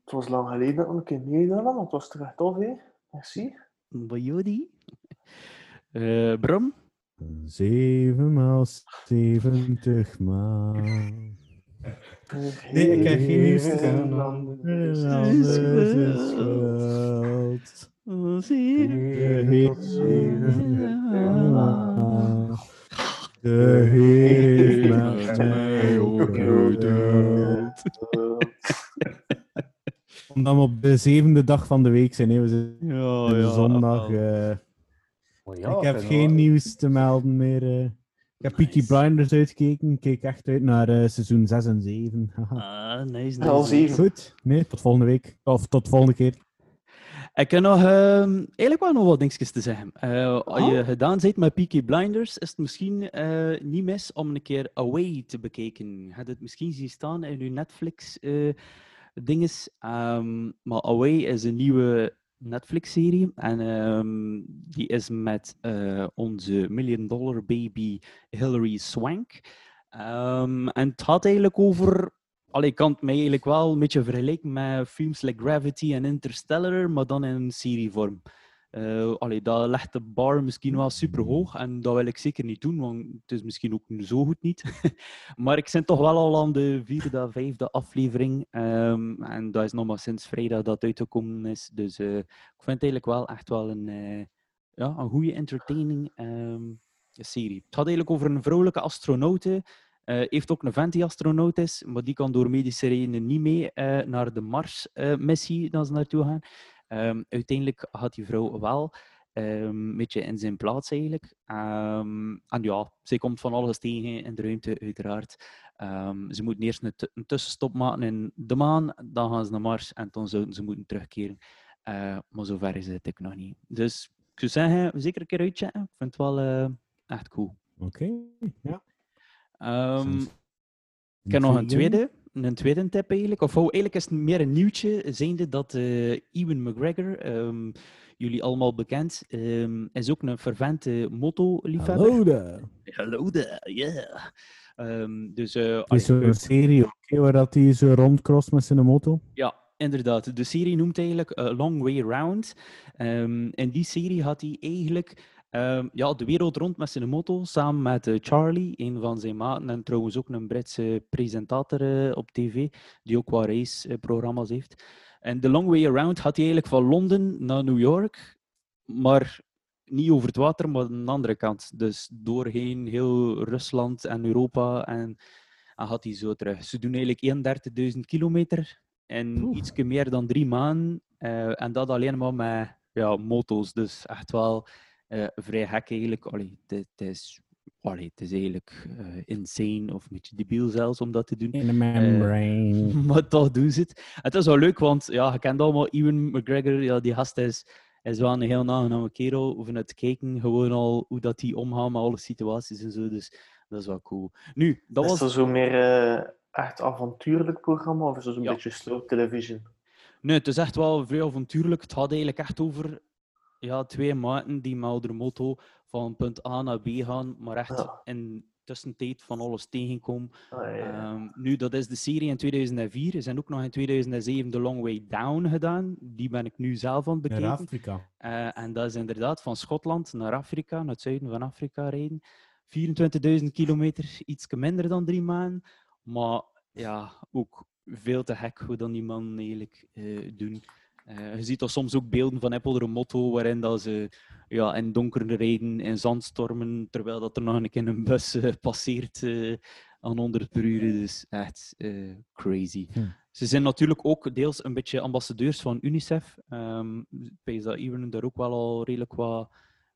het was lang geleden dat ik een keer meegedaan maar het was terug tof, hè. Merci. Bajodi. Uh, Bram? Zeven maal zeventig maal. Nee, ik heb geen stem. Anders. De Heer heeft Omdat we op de zevende dag van de week zijn. Hè. We zijn Ja, zondag. eh, Oh ja, ik heb geen hoor. nieuws te melden meer. eh. Ik heb Peaky Nice. Blinders uitgekeken. Ik keek echt uit naar eh, seizoen 6 en 7. Haha. Ah, nice, Al nice. zeven. Goed. Nee, tot volgende week. Of tot volgende keer. Ik heb nog, ehm, eigenlijk wel nog wat dingetjes te zeggen. Eh, als je Oh. gedaan bent met Peaky Blinders, is het misschien eh, niet mis om een keer Away te bekijken. Je hebt het misschien zien staan in je Netflix-dinges. Ehm, maar Away is een nieuwe Netflix-serie. En ehm, die is met eh, onze Million Dollar Baby Hilary Swank. En het gaat eigenlijk over Allee, ik kan het mij eigenlijk wel een beetje vergelijken met films like Gravity en Interstellar, maar dan in serievorm. Eh allee, dat legt de bar misschien wel super hoog en dat wil ik zeker niet doen, want het is misschien ook zo goed niet. maar ik zit toch wel al aan de vierde, vijfde aflevering ehm, en dat is nog maar sinds vrijdag dat uitgekomen is. Dus eh, ik vind het eigenlijk wel echt wel een, eh, ja, een goede entertaining ehm, serie. Het gaat eigenlijk over een vrouwelijke astronaute eh, heeft ook een vent die astronaut is, maar die kan door medische redenen niet mee eh, naar de Mars-missie dat ze naartoe gaan. Ehm, uiteindelijk gaat die vrouw wel ehm, een beetje in zijn plaats eigenlijk. Ehm, en ja, zij komt van alles tegen in de ruimte, uiteraard. Ehm, ze moeten eerst een, tu- een tussenstop maken in de maan, dan gaan ze naar Mars en dan zouden ze moeten terugkeren. Eh, maar zover is het ook nog niet. Dus ik zou zeggen, zeker een keer uitchecken. Ik vind het wel eh, echt cool. Oké. Ja. Ehm, ik heb nog een tweede, een tweede tip eigenlijk. Of oh, eigenlijk is het meer een nieuwtje, zijnde dat eh Ewan McGregor, ehm, jullie allemaal bekend, ehm, is ook een fervente moto-liefhebber. Hallo daar. Hallo there, yeah. Dus eh, Het is allee, zo'n serie oké, waar dat hij zo rondcrost met zijn moto. Ja, inderdaad. De serie noemt eigenlijk eh, Long Way Round. Ehm, in die serie had hij eigenlijk ehm, ja, de wereld rond met zijn moto, samen met eh, Charlie, een van zijn maten, en trouwens ook een Britse presentator eh, op tv, die ook wat raceprogramma's heeft. En de Long Way Around had hij eigenlijk van Londen naar New York, maar niet over het water, maar aan de andere kant. Dus doorheen heel Rusland en Europa en, en had hij zo terug. Ze doen eigenlijk 31.000 kilometer in iets meer dan drie maanden. eh, en dat alleen maar met ja, moto's. Dus echt wel eh, vrij gek eigenlijk. Allee, het, het is, allee, het is eigenlijk eh, insane of een beetje debiel zelfs om dat te doen. In a membrane. Maar toch doen ze het. Het is wel leuk, want ja, je kent allemaal Ewan McGregor. Ja, die gast is, is wel een heel aangename kerel. Vanuit het kijken gewoon al hoe dat die omgaat met alle situaties en zo. Dus dat is wel cool. Nu, dat Is was... dat zo meer eh, echt avontuurlijk programma of is dat zo'n Ja. beetje slow television? Nee, het is echt wel vrij avontuurlijk. Het gaat eigenlijk echt over ja, twee maten die met de moto van punt A naar B gaan, maar echt Ja. in tussentijd van alles tegenkomen. Ah, ja, ja. Ehm, nu, dat is de serie in 2004. Er zijn ook nog in 2007 The Long Way Down gedaan. Die ben ik nu zelf aan het Naar bekijken. Afrika. Eh, en dat is inderdaad van Schotland naar Afrika, naar het zuiden van Afrika rijden. 24.000 kilometer, iets minder dan drie maanden. Maar ja, ook veel te gek hoe dan die man eigenlijk eh, doen. Eh, je ziet toch soms ook beelden van Apple een motto waarin dat ze ja, in donker rijden, in zandstormen, terwijl dat er nog een keer een bus eh, passeert eh, aan 100 per uur. Dus echt crazy. Hm. Ze zijn natuurlijk ook deels een beetje ambassadeurs van UNICEF. Ehm ik dat daar ook wel al redelijk wat...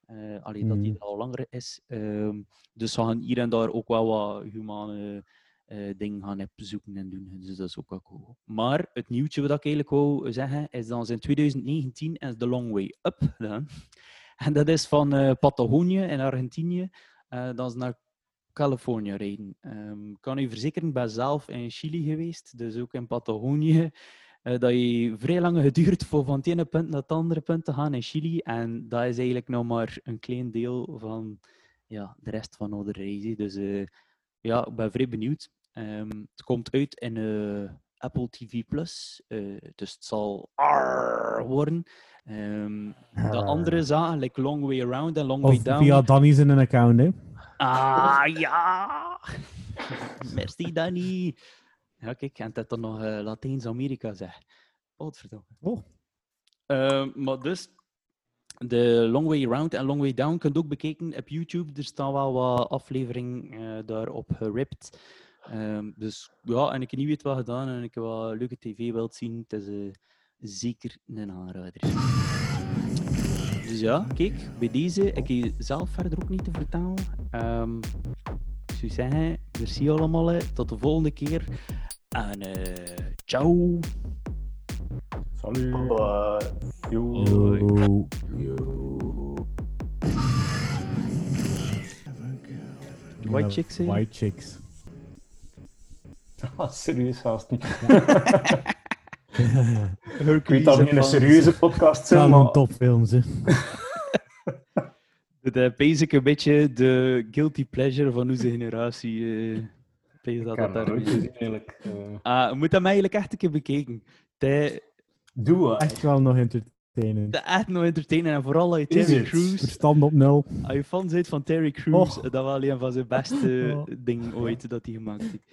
eh allee, dat hij Mhm. er al langer is. Ehm, dus ze gaan hier en daar ook wel wat humane eh, dingen gaan zoeken en doen. Dus dat is ook wel cool. Maar het nieuwtje wat ik eigenlijk wou zeggen, is dat ze in 2019 is The Long Way Up gedaan. En dat is van Patagonië in Argentinië. eh dat naar Californië rijden. Ehm, ik kan u verzekeren, ik ben zelf in Chili geweest, dus ook in Patagonië. eh, dat je vrij lang geduurd voor van het ene punt naar het andere punt te gaan in Chili. En dat is eigenlijk nog maar een klein deel van ja, de rest van onze reis. Dus ja, ik ben vrij benieuwd. Ehm, het komt uit in eh, Apple TV Plus, eh, dus het zal R worden. Ehm, de andere zaken, like Long Way Around en Long Way Down. via Danny zijn account, hè. Ah ja! Merci Danny. Ja, kijk, en dat dan nog eh, Latijns-Amerika zeg. Godverdomme. Oh. Eh, maar dus, de Long Way Round en Long Way Down kunt ook bekijken op YouTube. Er staan wel wat afleveringen daarop geript. Ehm, dus ja, en ik heb niet weet wat gedaan en ik heb wat leuke tv wilt zien. Het is eh, zeker een aanrader. Dus ja, kijk, bij deze, ik heb zelf verder ook niet te vertellen. Ehm, ik zou zeggen, merci allemaal, tot de volgende keer. En eh ciao! Salut. Bye. Yo. Yo. White chicks, hè? White chicks. Ah, serieus, haast niet. Ik weet dat we een serieuze podcast zijn, Samen maar... topfilms, hè. De basic een beetje de guilty pleasure van onze generatie. eh ik denk dat Ik dat daar dat nooit gezien, eigenlijk. Eh, Ah, je moet hem eigenlijk echt een keer bekeken. Het Doe het. Echt wel nog entertainend. is echt nog entertainend. En vooral als je Is Terry? Crews, Verstand op nul. als je fan bent van Terry Crews, dat was een van zijn beste Oh. dingen ooit dat hij gemaakt heeft.